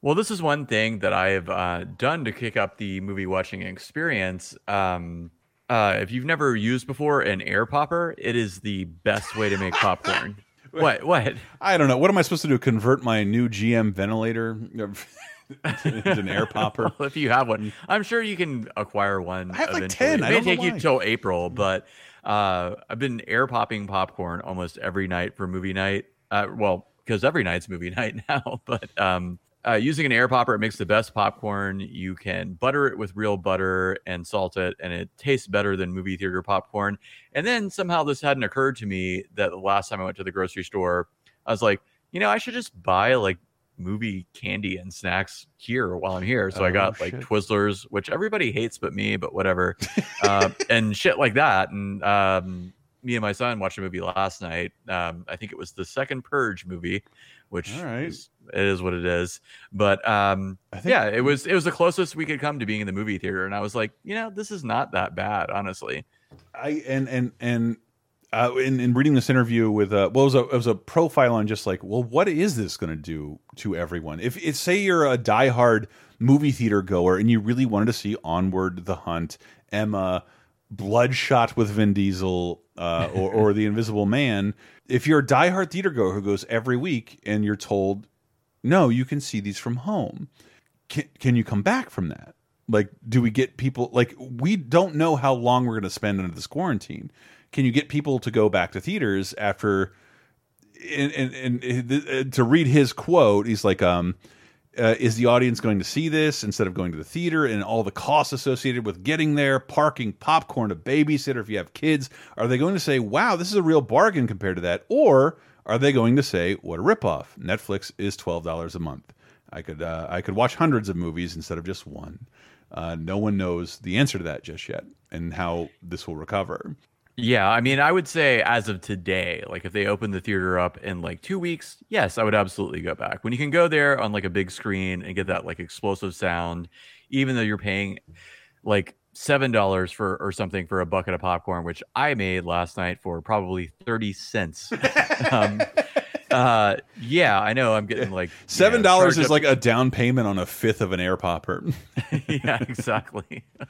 Well, this is one thing that I have uh, done to kick up the movie watching experience. Um, uh, if you've never used before an air popper, it is the best way to make popcorn. what? What? I don't know. What am I supposed to do? Convert my new GM ventilator into an air popper? Well, if you have one, I'm sure you can acquire one. I have, like, 10. It I may take you till April, but uh, I've been air popping popcorn almost every night for movie night. Uh, well, because every night's movie night now. But um, uh, using an air popper, it makes the best popcorn. You can butter it with real butter and salt it, and it tastes better than movie theater popcorn. And then somehow this hadn't occurred to me that the last time I went to the grocery store, I was like, you know, I should just buy like movie candy and snacks here while I'm here. So I Oh, got like. Twizzlers, which everybody hates but me, but whatever, uh, and shit like that. And um, me and my son watched a movie last night. Um, I think it was the second Purge movie, which All right. is, it is what it is. But um, think- yeah, it was it was the closest we could come to being in the movie theater, and I was like, you know, this is not that bad, honestly. I and and and uh, in, in reading this interview with uh, well, it was, a, it was a profile on just like, well, what is this going to do to everyone? If it's say you're a diehard movie theater goer and you really wanted to see Onward, The Hunt, Emma, Bloodshot with Vin Diesel, uh, or, or The Invisible Man, if you're a diehard theater goer who goes every week and you're told, no, you can see these from home, can, can you come back from that? Like, do we get people like we don't know how long we're going to spend under this quarantine? Can you get people to go back to theaters after? And, and, and to read his quote, he's like, um, uh, is the audience going to see this instead of going to the theater and all the costs associated with getting there, parking, popcorn, a babysitter if you have kids? Are they going to say, wow, this is a real bargain compared to that? Or are they going to say, what a ripoff? Netflix is $12 a month. I could, uh, I could watch hundreds of movies instead of just one. Uh, no one knows the answer to that just yet and how this will recover. Yeah, I mean, I would say as of today, like if they open the theater up in like two weeks, yes, I would absolutely go back. When you can go there on like a big screen and get that like explosive sound, even though you're paying like seven dollars for or something for a bucket of popcorn, which I made last night for probably thirty cents. um, uh, yeah, I know. I'm getting like seven dollars you know, is like a down payment on a fifth of an air popper. yeah, exactly.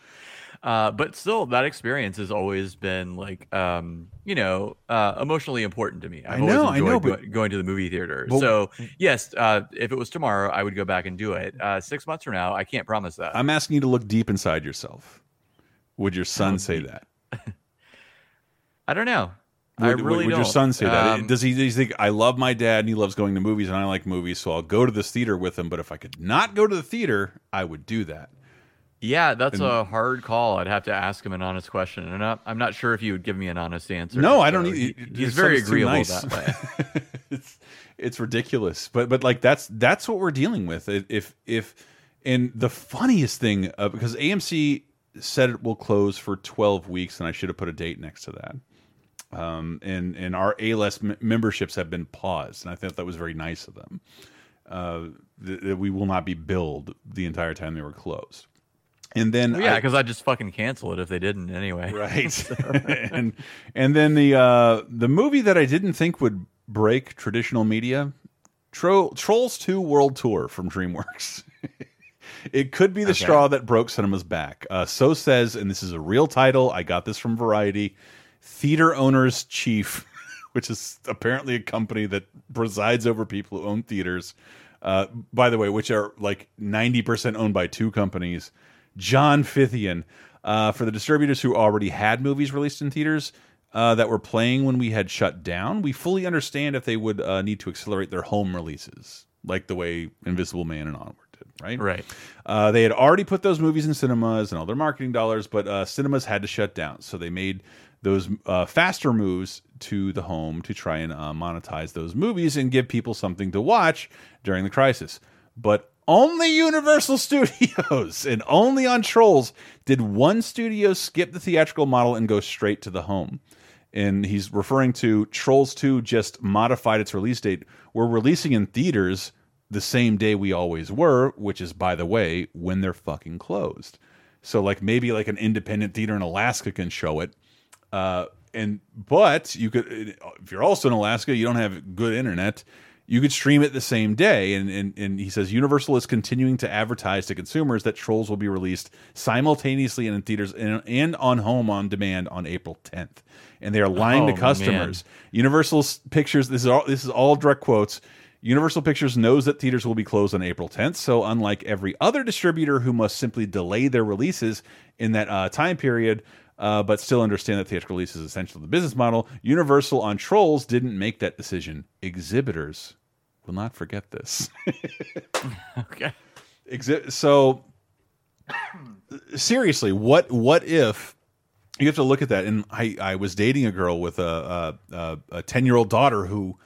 Uh, but still, that experience has always been like, um, you know, uh, emotionally important to me. I've I know, always I know, but- go- going to the movie theater. But- so, yes, uh, if it was tomorrow, I would go back and do it. Uh, six months from now, I can't promise that. I'm asking you to look deep inside yourself. Would your son say that? I don't know. Would, I really would don't. your son say that? Um, Does he, does he think I love my dad and he loves going to movies and I like movies, so I'll go to this theater with him? But if I could not go to the theater, I would do that. Yeah, that's And- a hard call. I'd have to ask him an honest question, and I'm not, I'm not sure if he would give me an honest answer. No, I don't. So he- he's very agreeable nice. that way. it's it's ridiculous, but but like that's that's what we're dealing with. If if, and the funniest thing uh, because AMC said it will close for 12 weeks, and I should have put a date next to that. Um, and and our A list memberships have been paused, and I thought that was very nice of them. Uh, that that we will not be billed the entire time they were closed. And then Well, yeah, because I'd just fucking cancel it if they didn't anyway. right. And and then the uh the movie that i didn't think would break traditional media Tro trolls 2 world tour from dreamworks. It could be the Okay. straw that broke cinema's back. Uh so says and this is a real title i got this from variety theater owners chief which is apparently a company that presides over people who own theaters. Uh by the way which are like 90% owned by two companies John Fithian uh, for the distributors who already had movies released in theaters uh, that were playing when we had shut down. We fully understand if they would uh, need to accelerate their home releases, like the way Invisible Man and Onward did. Right. Right. Uh, they had already put those movies in cinemas and all their marketing dollars, but uh, cinemas had to shut down, so they made those uh, faster moves to the home to try and uh, monetize those movies and give people something to watch during the crisis. But only Universal Studios and only on Trolls did one studio skip the theatrical model and go straight to the home. And he's referring to Trolls 2 just modified its release date. We're releasing in theaters the same day we always were, which is, by the way, when they're fucking closed. So, like, maybe like an independent theater in Alaska can show it. Uh, and but you could, if you're also in Alaska, you don't have good internet. You could stream it the same day, and, and and he says Universal is continuing to advertise to consumers that Trolls will be released simultaneously and in theaters and, and on home on demand on April 10th. And they are lying Oh, to customers. Universal Pictures. This is all. This is all direct quotes. Universal Pictures knows that theaters will be closed on April 10th, so unlike every other distributor who must simply delay their releases in that uh, time period, uh, but still understand that theatrical release is essential to the business model, Universal on Trolls didn't make that decision. Exhibitors will not forget this. okay. Exhi so seriously, what what if you have to look at that? And I I was dating a girl with a a- a ten year old daughter who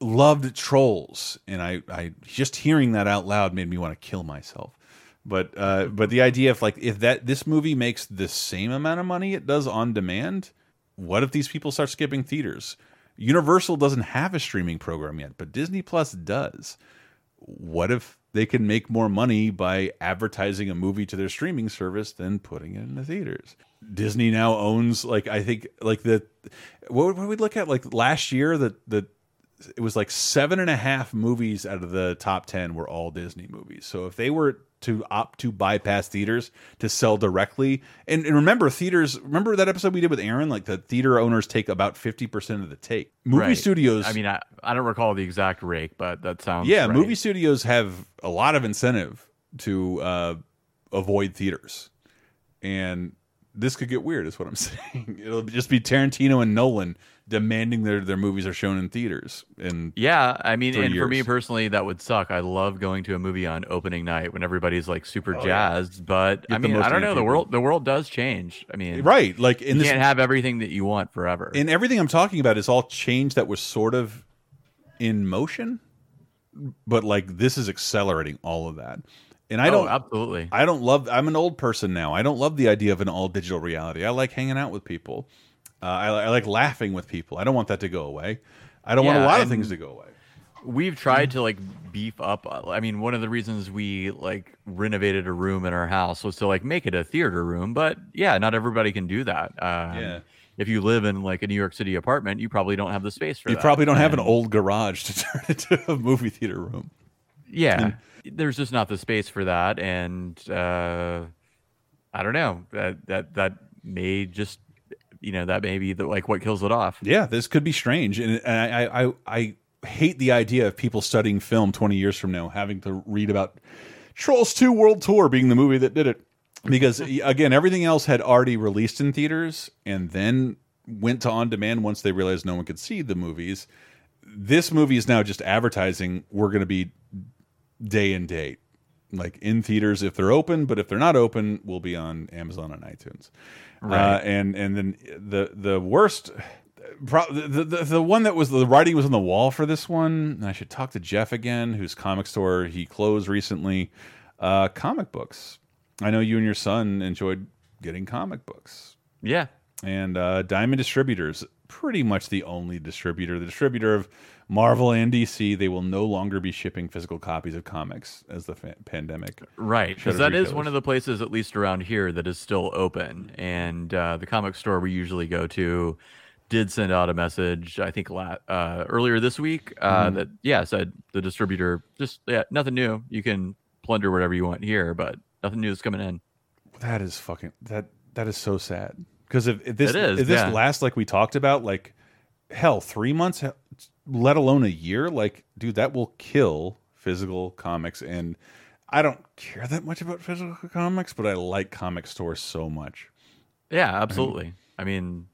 loved trolls, and I I just hearing that out loud made me want to kill myself. But uh, but the idea of like if that this movie makes the same amount of money it does on demand, what if these people start skipping theaters? Universal doesn't have a streaming program yet, but Disney Plus does. What if they can make more money by advertising a movie to their streaming service than putting it in the theaters. Disney now owns like I think like the what would we look at like last year that the it was like seven and a half movies out of the top 10 were all Disney movies. So if they were to opt to bypass theaters to sell directly, and, and remember, theaters, remember that episode we did with Aaron? Like the theater owners take about 50% of the take. Movie Right. studios. I mean, I, I don't recall the exact rate, but that sounds yeah, right. movie studios have a lot of incentive to uh, avoid theaters. And this could get weird, is what I'm saying. It'll just be Tarantino and Nolan demanding their, their movies are shown in theaters. And Yeah, I mean, and for me personally, that would suck. I love going to a movie on opening night when everybody's like super Oh, yeah. jazzed. But Get I mean, I don't know. of The world, the world does change. I mean, Right, like in you this- can't have everything that you want forever. And everything I'm talking about is all change that was sort of in motion, but like this is accelerating all of that. And I Oh, don't absolutely. I don't love. I'm an old person now. I don't love the idea of an all digital reality. I like hanging out with people. Uh, I, I like laughing with people. I don't want that to go away. I don't want a lot of things to go away. We've tried to like beef up. uh, I mean, one of the reasons we like renovated a room in our house was to like make it a theater room. But yeah, not everybody can do that. Um, Yeah. If you live in like a New York City apartment, you probably don't have the space for You that. You probably don't have an old garage to turn into a movie theater room. Yeah, there's just not the space for that, and uh, I don't know that that that may just you know that may be the, like what kills it off. Yeah, this could be strange, and, and I, I I hate the idea of people studying film twenty years from now having to read about Trolls Two World Tour being the movie that did it, because again, everything else had already released in theaters and then went to on demand once they realized no one could see the movies. This movie is now just advertising. We're going to be day and date, like in theaters if they're open, but if they're not open, we'll be on Amazon and iTunes. Right. Uh, and and then the the worst, pro the, the the one that was the writing was on the wall for this one. and I should talk to Jeff again, whose comic store he closed recently. Uh, comic books. I know you and your son enjoyed getting comic books. Yeah. And uh, Diamond Distributors, pretty much the only distributor, the distributor of Marvel and DC. They will no longer be shipping physical copies of comics as the fa pandemic. Right, because that is retailers. one of the places, at least around here, that is still open. And uh, the comic store we usually go to did send out a message, I think, la- uh, earlier this week uh, Mhm. that yeah said the distributor just yeah nothing new. You can plunder whatever you want here, but nothing new is coming in. That is fucking that that is so sad. Because if, if this is, if this yeah. lasts like we talked about, like hell, three months, let alone a year, like dude, that will kill physical comics. And I don't care that much about physical comics, but I like comic stores so much. Yeah, absolutely. I mean,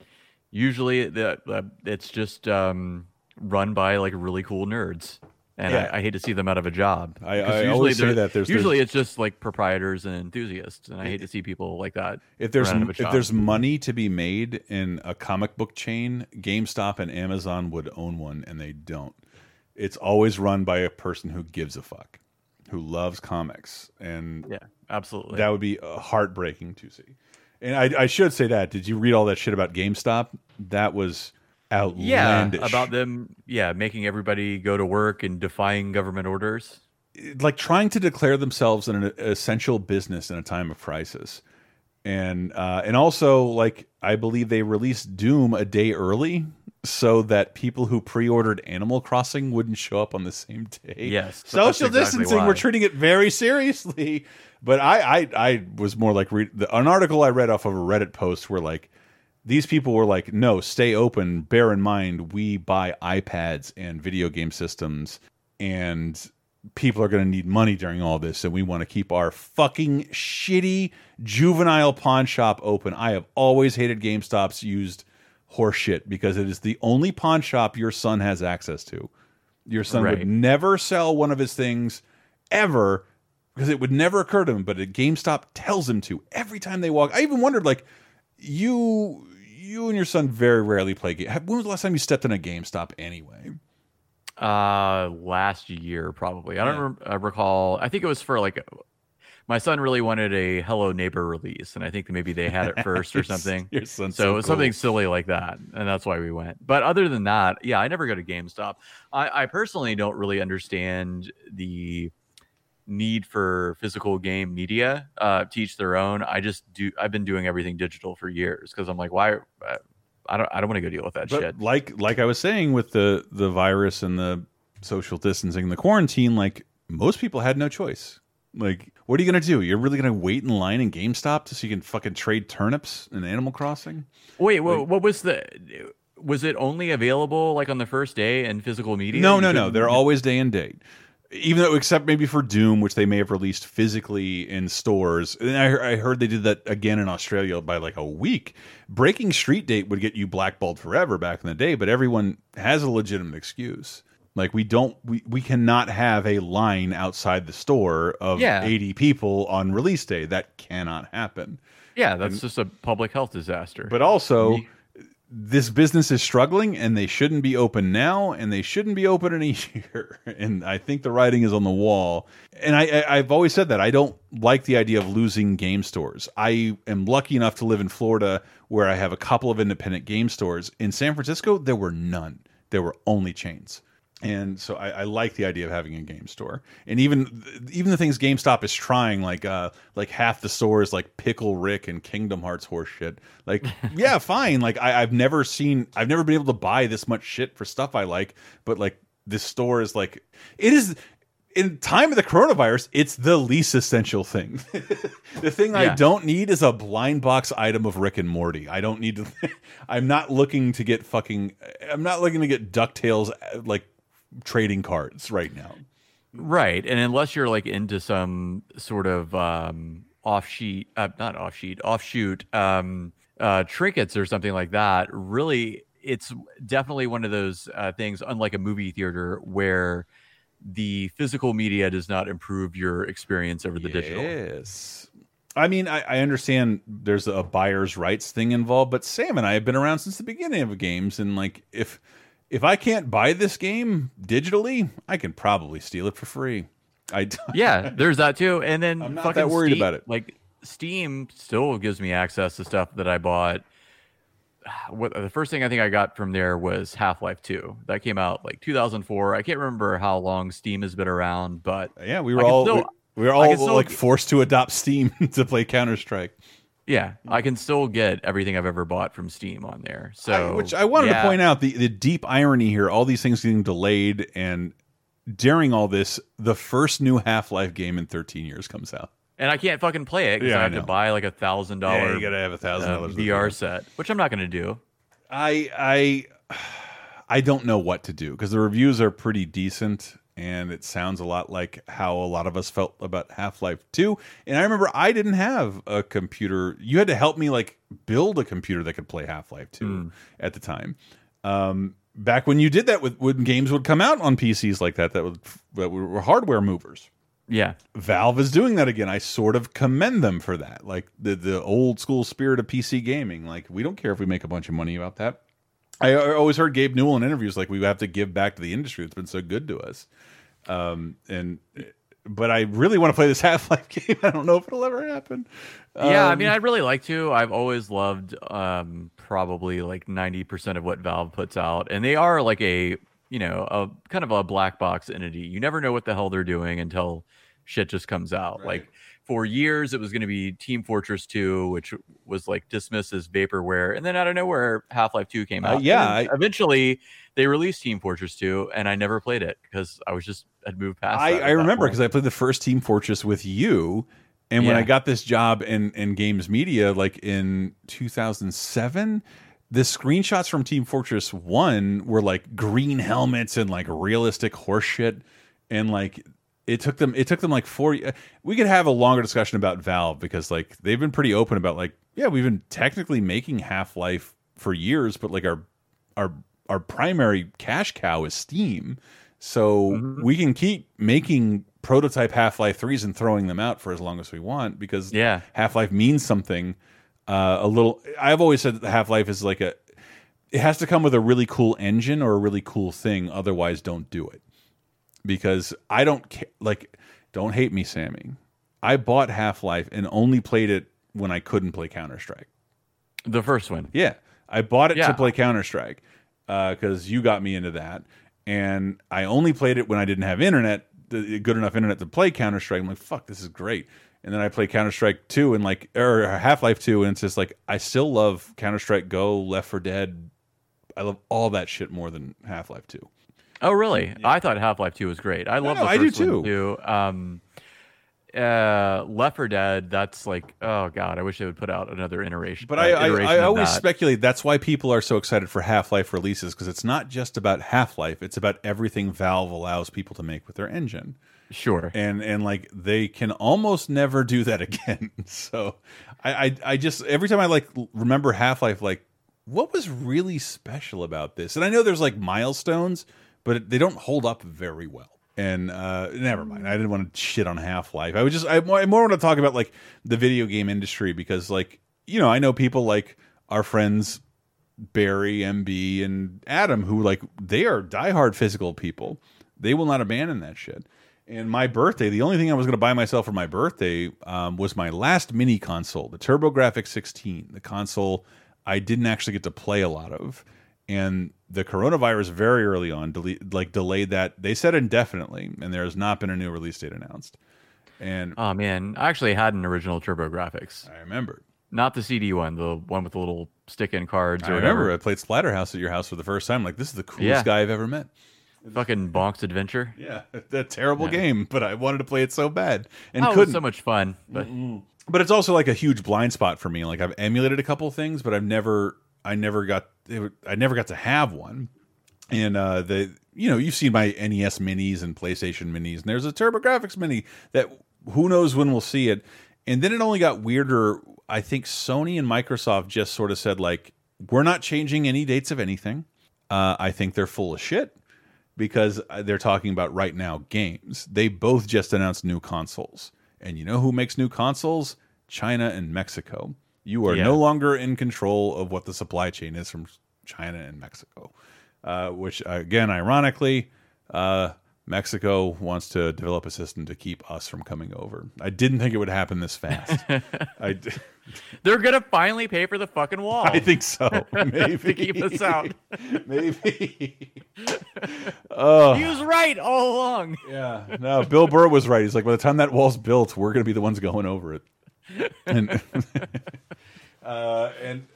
usually the, the it's just um, run by like really cool nerds, and Yeah. I, I hate to see them out of a job. I- I usually always say that. There's- usually there's- it's just like proprietors and enthusiasts, and I hate to see people like that. If there's run out of a if there's money to be made in a comic book chain, GameStop and Amazon would own one, and they don't. It's always run by a person who gives a fuck, who loves comics, and yeah, absolutely. that would be uh, heartbreaking to see. And I, I should say that. Did you read all that shit about GameStop? That was yeah, about them, yeah, making everybody go to work and defying government orders. like trying to declare themselves an essential business in a time of crisis and uh and also like i believe they released doom a day early so that people who pre-ordered animal crossing wouldn't show up on the same day Yes, social exactly distancing why. we're treating it very seriously but i i i was more like read an article i read off of a reddit post where like these people were like, no, stay open. Bear in mind, we buy iPads and video game systems, and people are going to need money during all this, and we want to keep our fucking shitty juvenile pawn shop open. I have always hated GameStop's used horseshit because it is the only pawn shop your son has access to. Your son Right. would never sell one of his things ever because it would never occur to him, but a GameStop tells him to every time they walk. I even wondered, like, you you and your son very rarely play game. When was the last time you stepped in a GameStop anyway? Uh, last year probably. I don't Yeah. rem- uh, recall. I think it was for like. My son really wanted a Hello Neighbor release, and I think maybe they had it first or something. your son's so so it was something silly like that, and that's why we went. But other than that, yeah, I never go to GameStop. I, I personally don't really understand the need for physical game media uh, to each their own. I just do. I've been doing everything digital for years because I'm like, why? uh, I don't. I don't want to go deal with that But shit. like like I was saying with the the virus and the social distancing, the quarantine, like most people had no choice. Like, what are you gonna do? You're really gonna wait in line in GameStop so you can fucking trade turnips in Animal Crossing? Wait, what, what was the? Was it only available like on the first day in physical media? No, no, no. They're always day and date. Even though, except maybe for Doom, which they may have released physically in stores. And I, I heard they did that again in Australia by like a week. Breaking Street Date would get you blackballed forever back in the day, but everyone has a legitimate excuse. Like we don't, we, we cannot have a line outside the store of Yeah. 80 people on release day. That cannot happen. Yeah, that's just a public health disaster. But also, this business is struggling and they shouldn't be open now and they shouldn't be open in a year. And I think the writing is on the wall. And I, I, I've always said that I don't like the idea of losing game stores. I am lucky enough to live in Florida where I have a couple of independent game stores. In San Francisco, there were none, there were only chains. And so I, I like the idea of having a game store, and even even the things GameStop is trying, like uh, like half the stores, like Pickle Rick and Kingdom Hearts horse shit. Like, yeah, fine. Like I, I've never seen, I've never been able to buy this much shit for stuff I like, but like this store is like, it is in time of the coronavirus, it's the least essential thing. the thing I don't need is a blind box item of Rick and Morty. I don't need to. I'm not looking to get fucking. I'm not looking to get Ducktales uh, like trading cards right now. Right. And unless you're like into some sort of um off sheet uh, not off sheet, offshoot um uh trinkets or something like that, really it's definitely one of those uh, things unlike a movie theater where the physical media does not improve your experience over the digital. Yes. I mean, I, I understand there's a buyer's rights thing involved, but Sam and I have been around since the beginning of games, and like if if I can't buy this game digitally, I can probably steal it for free. I yeah, there's that too. And then I'm not that worried Steam- about it. Like Steam still gives me access to stuff that I bought. What the first thing I think I got from there was Half Life Two. That came out like 2004. I can't remember how long Steam has been around, but yeah, we were all still- we, we were all like forced to adopt Steam to play Counter Strike. Yeah, I can still get everything I've ever bought from Steam on there. So, which I wanted yeah. to point out the the deep irony here. All these things getting delayed, and during all this, the first new Half Life game in 13 years comes out. and I can't fucking play it because Yeah, I I have know. to buy like a thousand dollar. you gotta have a thousand uh, dollars VR set, which I'm not going to do. I I I don't know what to do because the reviews are pretty decent and it sounds a lot like how a lot of us felt about Half-Life 2. And I remember I didn't have a computer. You had to help me like build a computer that could play Half-Life 2 at the time. Um back when you did that with when games would come out on PCs like that that would that were hardware movers. Yeah. Valve is doing that again. I sort of commend them for that. Like the the old school spirit of PC gaming. Like we don't care if we make a bunch of money about that. I, always heard Gabe Newell in interviews like we have to give back to the industry that's been so good to us. Um, and but I really want to play this Half Life game. I don't know if it'll ever happen. Yeah, I Um, mean, I'd really like to. I've always loved um, probably like ninety percent of what Valve puts out, and they are like a you know a kind of a black box entity. You never know what the hell they're doing until shit just comes out. Like for years, it was going to be Team Fortress Two, which was like dismissed as vaporware, and then out of nowhere, Half Life Two came Uh, out. yeah, And then eventually they released Team Fortress Two, and I never played it because I was just had moved past. I, I remember because I played the first Team Fortress with you, and when Yeah. I got this job in in games media, like in 2007, the screenshots from Team Fortress One were like green helmets and like realistic horseshit, and like it took them it took them like four. We could have a longer discussion about Valve because like they've been pretty open about like yeah we've been technically making Half Life for years, but like our our our primary cash cow is Steam. So Mm-hmm. we can keep making prototype Half Life 3s and throwing them out for as long as we want because Yeah. Half Life means something. Uh, a little, I've always said that Half Life is like a, it has to come with a really cool engine or a really cool thing. Otherwise, don't do it. Because I don't ca- like, don't hate me, Sammy. I bought Half Life and only played it when I couldn't play Counter Strike. the first one. Yeah, I bought it to play Counter Strike because uh, you got me into that, and I only played it when I didn't have internet good enough internet to play Counter Strike. I'm like, fuck, this is great. And then I play Counter Strike Two and like or Half Life Two, and it's just like I still love Counter Strike Go, Left 4 Dead. I love all that shit more than Half Life Two. Oh, really? I thought Half Life Two was great. I love no, the I do too. too. Um, uh, Left 4 Dead. That's like, oh god, I wish they would put out another iteration. But uh, I, I, iteration I of always that. speculate that's why people are so excited for Half Life releases because it's not just about Half Life; it's about everything Valve allows people to make with their engine. Sure. And and like they can almost never do that again. so I, I I just every time I like remember Half Life, like what was really special about this? And I know there's like milestones, but they don't hold up very well. And uh, never mind. I didn't want to shit on Half Life. I was just I more, I more want to talk about like the video game industry because like you know I know people like our friends Barry, MB, and Adam who like they are diehard physical people. They will not abandon that shit. And my birthday, the only thing I was going to buy myself for my birthday um, was my last mini console, the TurboGrafx 16, the console I didn't actually get to play a lot of. And the coronavirus very early on like delayed that. They said indefinitely, and there has not been a new release date announced. And Oh man, I actually had an original TurboGrafx. I remember. Not the CD one, the one with the little stick-in cards. I remember I played Splatterhouse at your house for the first time. Like this is the coolest Yeah. guy I've ever met. Fucking Bonk's Adventure. Yeah, a terrible Yeah. game, but I wanted to play it so bad and oh, it was couldn't. so much fun. But but it's also like a huge blind spot for me. Like I've emulated a couple things, but I've never, I never got, I never got to have one. And uh, the, you know, you've seen my NES minis and PlayStation minis, and there's a TurboGrafx mini that who knows when we'll see it. And then it only got weirder. I think Sony and Microsoft just sort of said like, we're not changing any dates of anything. Uh, I think they're full of shit because uh, they're talking about right now games. They both just announced new consoles. And you know who makes new consoles? China and Mexico. You are Yeah. no longer in control of what the supply chain is from China and Mexico. Uh, which, again, ironically, uh, Mexico wants to develop a system to keep us from coming over. I didn't think it would happen this fast. I, d- they're gonna finally pay for the fucking wall. I think so. Maybe to keep us out. Maybe. Oh. He was right all along. Yeah. No, Bill Burr was right. He's like, by the time that wall's built, we're going to be the ones going over it. And uh, and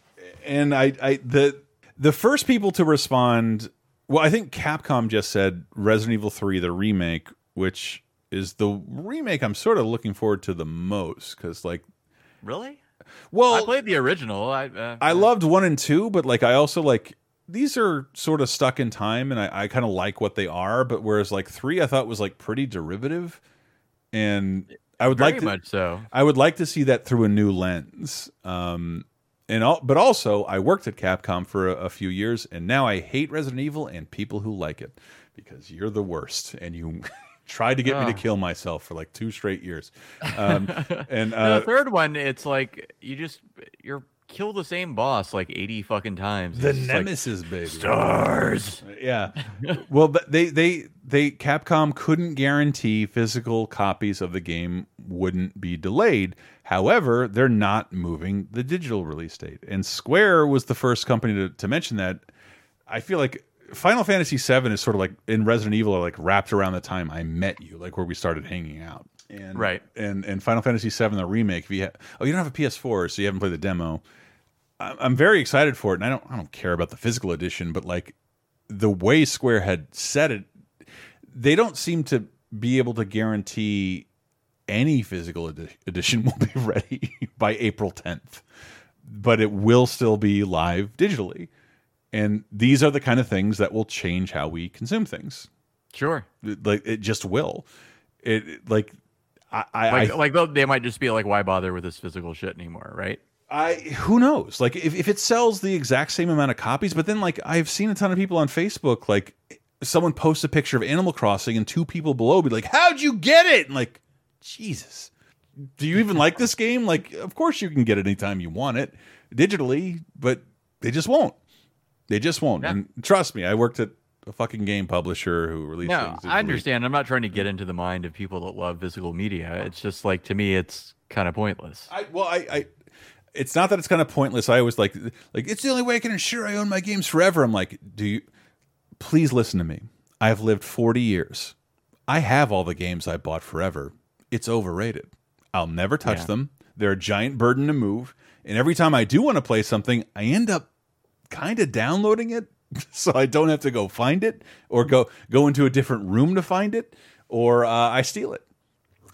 and I, I the the first people to respond. Well, I think Capcom just said Resident Evil Three, the remake, which is the remake I'm sort of looking forward to the most because, like, Really? well, I played the original. I uh, I loved one and two, but like I also like these are sort of stuck in time, and I, I kind of like what they are. But whereas like three, I thought was like pretty derivative, and I would very like to, much so. I would like to see that through a new lens. Um, and all, but also I worked at Capcom for a, a few years, and now I hate Resident Evil and people who like it because you're the worst, and you. Tried to get me Ah. to kill myself for like two straight years, um, and uh, the third one, it's like you just you're kill the same boss like eighty fucking times. The It's just like, nemesis, baby. Stars. Yeah. well, th- they they they Capcom couldn't guarantee physical copies of the game wouldn't be delayed. However, they're not moving the digital release date. And Square was the first company to, to mention that. I feel like Final Fantasy VII is sort of like in Resident Evil are like wrapped around the time I met you, like where we started hanging out. And, Right. And and Final Fantasy VII the remake. If you ha oh you don't have a PS4, so you haven't played the demo. I'm I'm very excited for it, and I don't I don't care about the physical edition, but like the way Square had said it, they don't seem to be able to guarantee any physical edi edition will be ready by April 10th, but it will still be live digitally. And these are the kind of things that will change how we consume things. Sure. Like it just will. It- like I I, Like, I like they might just be like, why bother with this physical shit anymore, right? I who knows? Like if, if it sells the exact same amount of copies, but then like I've seen a ton of people on Facebook, like someone posts a picture of Animal Crossing and two people below be like, How'd you get it? And like, Jesus. Do you even like this game? Like, of course you can get it anytime you want it digitally, but they just won't. They just won't. And trust me, I worked at a fucking game publisher who released No, things. I understand. I'm not trying to get into the mind of people that love physical media. It's just like to me, it's kind of pointless. I well, I, I it's not that it's kind of pointless. I always like like it's the only way I can ensure I own my games forever. I'm like, do you please listen to me? I have lived 40 years. I have all the games I bought forever. It's overrated. I'll never touch Yeah. them. They're a giant burden to move. And every time I do want to play something, I end up kind of downloading it so I don't have to go find it or go go into a different room to find it or uh, I steal it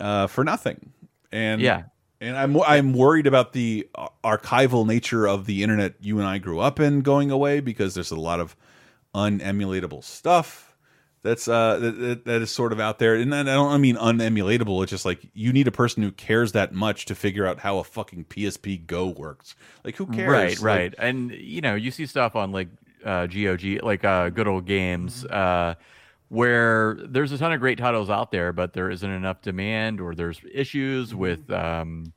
uh, for nothing. And Yeah. and I'm I'm worried about the archival nature of the internet you and I grew up in going away because there's a lot of unemulatable stuff that's uh that, that- is sort of out there and I don't I mean unemulatable it's just like you need a person who cares that much to figure out how a fucking PSP Go works like who cares Right, Like, right. And you know, you see stuff on like uh GOG, like uh good old games, Mm-hmm. uh where there's a ton of great titles out there, but there isn't enough demand or there's issues with um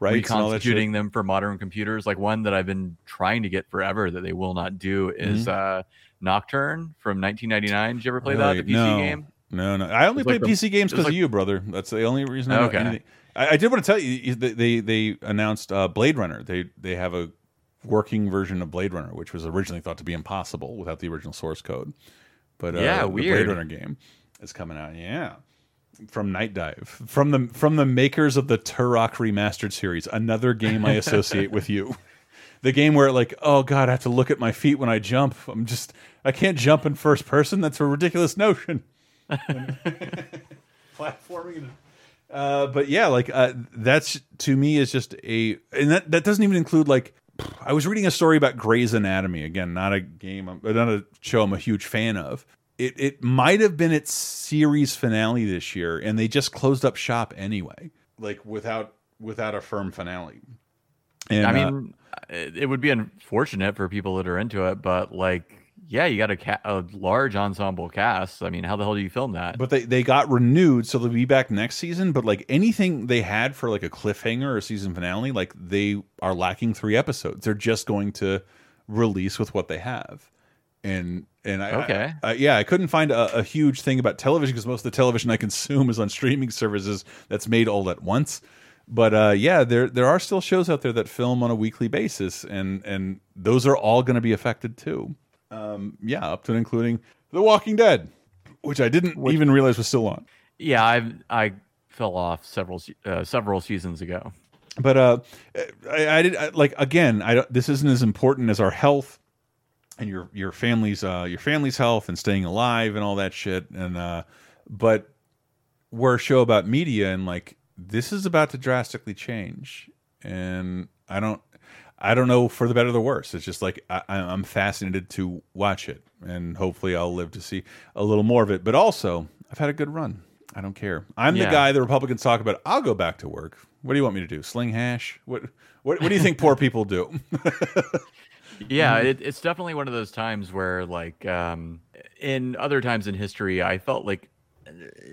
Rights and all that shit. reconstituting them for modern computers. Like one that I've been trying to get forever that they will not do is Mhm. uh Nocturne from 1999. Did you ever play that? The PC no. game? No, no. I only It's play like the- PC games because like- of you, brother. That's the only reason. I know Okay. anything. I, I did want to tell you you- they they, they announced uh, Blade Runner. They they have a working version of Blade Runner, which was originally thought to be impossible without the original source code. But uh, Yeah, the Blade weird. Runner game is coming out. Yeah. From Nightdive, from the from the makers of the Turok remastered series, another game I associate with you. The game where like, oh god, I have to look at my feet when I jump. I'm just I can't jump in first person. That's a ridiculous notion. Platforming. Uh, but yeah, like uh, that's to me is just a, and that that doesn't even include like. I was reading a story about Grey's Anatomy again, not a game, I'm- not a show I'm a huge fan of. It it might have been its series finale this year, and they just closed up shop anyway, like without without a firm finale. And I uh, mean, it it would be unfortunate for people that are into it, but like, yeah, you got a, ca- a large ensemble cast. I mean, how the hell do you film that? But they they got renewed, so they'll be back next season. But like anything they had for like a cliffhanger or season finale, like they are lacking three episodes. They're just going to release with what they have, and and I Okay. I, I- yeah, I couldn't find a, a huge thing about television because most of the television I consume is on streaming services that's made all at once. But uh, yeah, there there are still shows out there that film on a weekly basis, and and those are all going to be affected too. Um, yeah, up to and including The Walking Dead, which I didn't even realize was still on. Yeah, I I fell off several uh, several seasons ago. But uh, I, I did I, like again. I this isn't as important as our health and your your family's uh, your family's health and staying alive and all that shit. And uh, but we're a show about media and like this is about to drastically change. And I don't I don't know for the better or the worse. It's just like I, I- I'm fascinated to watch it, and hopefully I'll live to see a little more of it. But also, I've had a good run. I don't care. I'm the guy the Republicans talk about. I'll go back to work. What do you want me to do? Sling hash? What? What, what do you think poor people do? Yeah, it, it's definitely one of those times where, like, um, in other times in history, I felt like,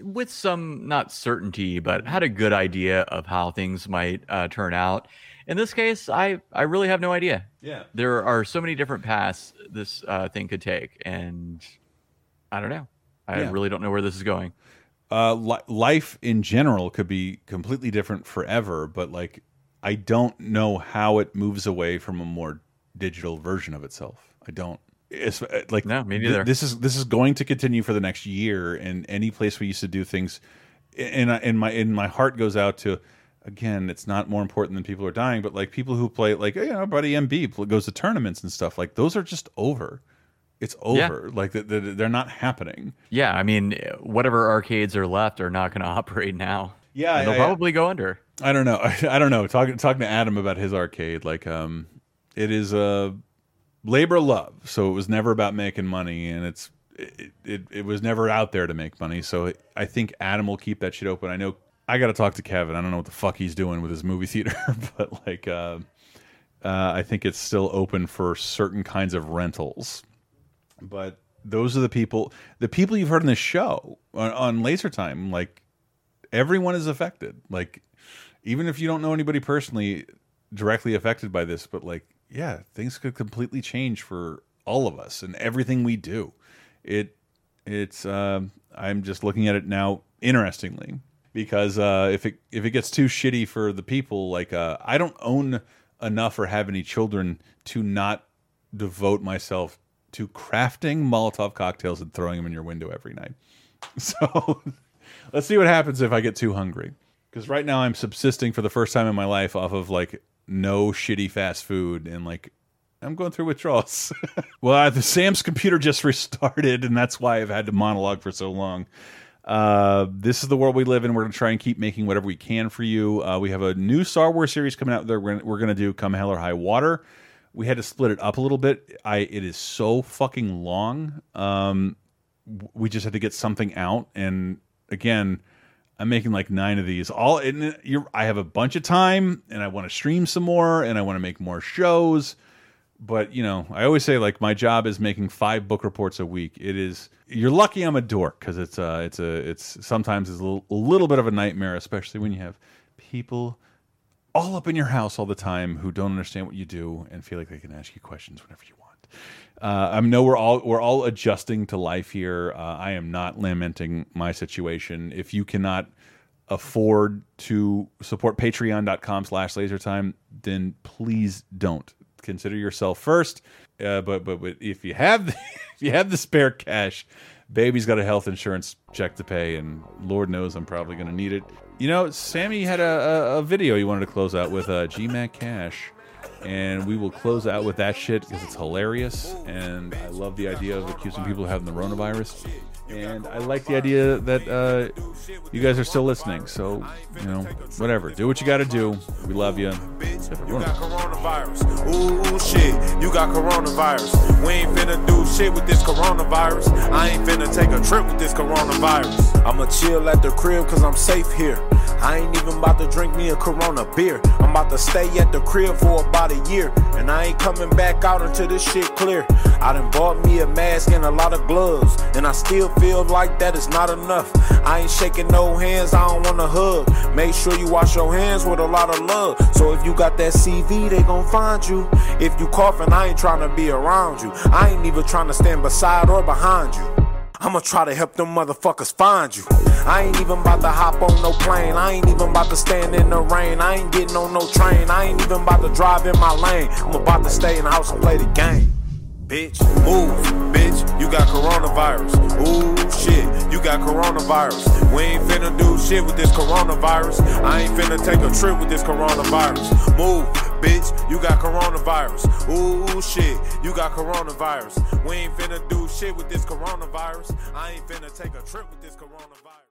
with some not certainty, but had a good idea of how things might uh, turn out. In this case, I I really have no idea. Yeah. there are so many different paths this uh, thing could take, and I don't know. I Yeah. really don't know where this is going. uh, li life in general could be completely different forever, but like I don't know how it moves away from a more digital version of itself. I don't. It's uh, like No, me th- neither. this is this is going to continue for the next year, and any place we used to do things, and I- and my and my heart goes out to. Again, it's not more important than people are dying, but like people who play, like you know, buddy MB goes to tournaments and stuff. Like those are just over. It's Yeah. over. Like th- th- they're not happening. Yeah, I mean, whatever arcades are left are not going to operate now. Yeah, And they'll I- I- probably go under. I don't know. I, don't know. Talking talking to Adam about his arcade, like um, it is a labor love. So it was never about making money, and it's it, it it was never out there to make money. So I think Adam will keep that shit open. I know. I got to talk to Kevin. I don't know what the fuck he's doing with his movie theater, but like, uh, uh, I think it's still open for certain kinds of rentals. But those are the people, the people you've heard in this show on, on Laser Time. Like everyone is affected. Like even if you don't know anybody personally directly affected by this, but like yeah, things could completely change for all of us and everything we do. It it's um I'm just looking at it now interestingly because uh if it if it gets too shitty for the people like uh I don't own enough or have any children to not devote myself to crafting Molotov cocktails and throwing them in your window every night. So Let's see what happens if I get too hungry. Because right now I'm subsisting for the first time in my life off of like no shitty fast food and like I'm going through withdrawals. well, the Sam's computer just restarted, and that's why I've had to monologue for so long. Uh, this is the world we live in. We're going to try and keep making whatever we can for you. Uh, we have a new Star Wars series coming out gonna, we're going to do come hell or high water. We had to split it up a little bit. I it is so fucking long. Um, we just had to get something out, and again, I'm making like nine of these. All in, you're, I have a bunch of time, and I want to stream some more, and I want to make more shows but you know, I always say like my job is making five book reports a week. It is you're lucky I'm a dork because it's uh it's a it's sometimes it's a little, a little bit of a nightmare, especially when you have people all up in your house all the time who don't understand what you do and feel like they can ask you questions whenever you want. Uh, I know we're all we're all adjusting to life here. Uh, I am not lamenting my situation. If you cannot afford to support patreon.com slash lasertime then please don't consider yourself first. Uh, but, but but if you have the, if you have the spare cash, baby's got a health insurance check to pay, and Lord knows I'm probably going to need it. You know, Sammy had a, a, a, video he wanted to close out with uh, GMAC Cash, and we will close out with that shit because it's hilarious, and I love the idea of accusing people of having the coronavirus. And I like the idea that uh, you guys are still listening. So, you know, whatever. Do what you got to do. We love you. You got coronavirus. Ooh, shit. You got coronavirus. We ain't finna do shit with this coronavirus. I ain't finna take a trip with this coronavirus. I'ma chill at the crib cause I'm safe here. I ain't even about to drink me a Corona beer. I'm about to stay at the crib for about a year. And I ain't coming back out until this shit clear. I done bought me a mask and a lot of gloves. And I still feel like that is not enough. I ain't shaking no hands, I don't wanna hug. Make sure you wash your hands with a lot of love. So if you got that CV, they gon' find you. If you coughing, I ain't trying to be around you. I ain't even trying to stand beside or behind you. I'ma try to help them motherfuckers find you. I ain't even about to hop on no plane. I ain't even about to stand in the rain. I ain't getting on no train. I ain't even about to drive in my lane. I'm about to stay in the house and play the game. Bitch, move, bitch, you got coronavirus. Ooh, shit, you got coronavirus. We ain't finna do shit with this coronavirus. I ain't finna take a trip with this coronavirus. Move, bitch, you got coronavirus. Ooh, shit, you got coronavirus. We ain't finna do shit with this coronavirus. I ain't finna take a trip with this coronavirus.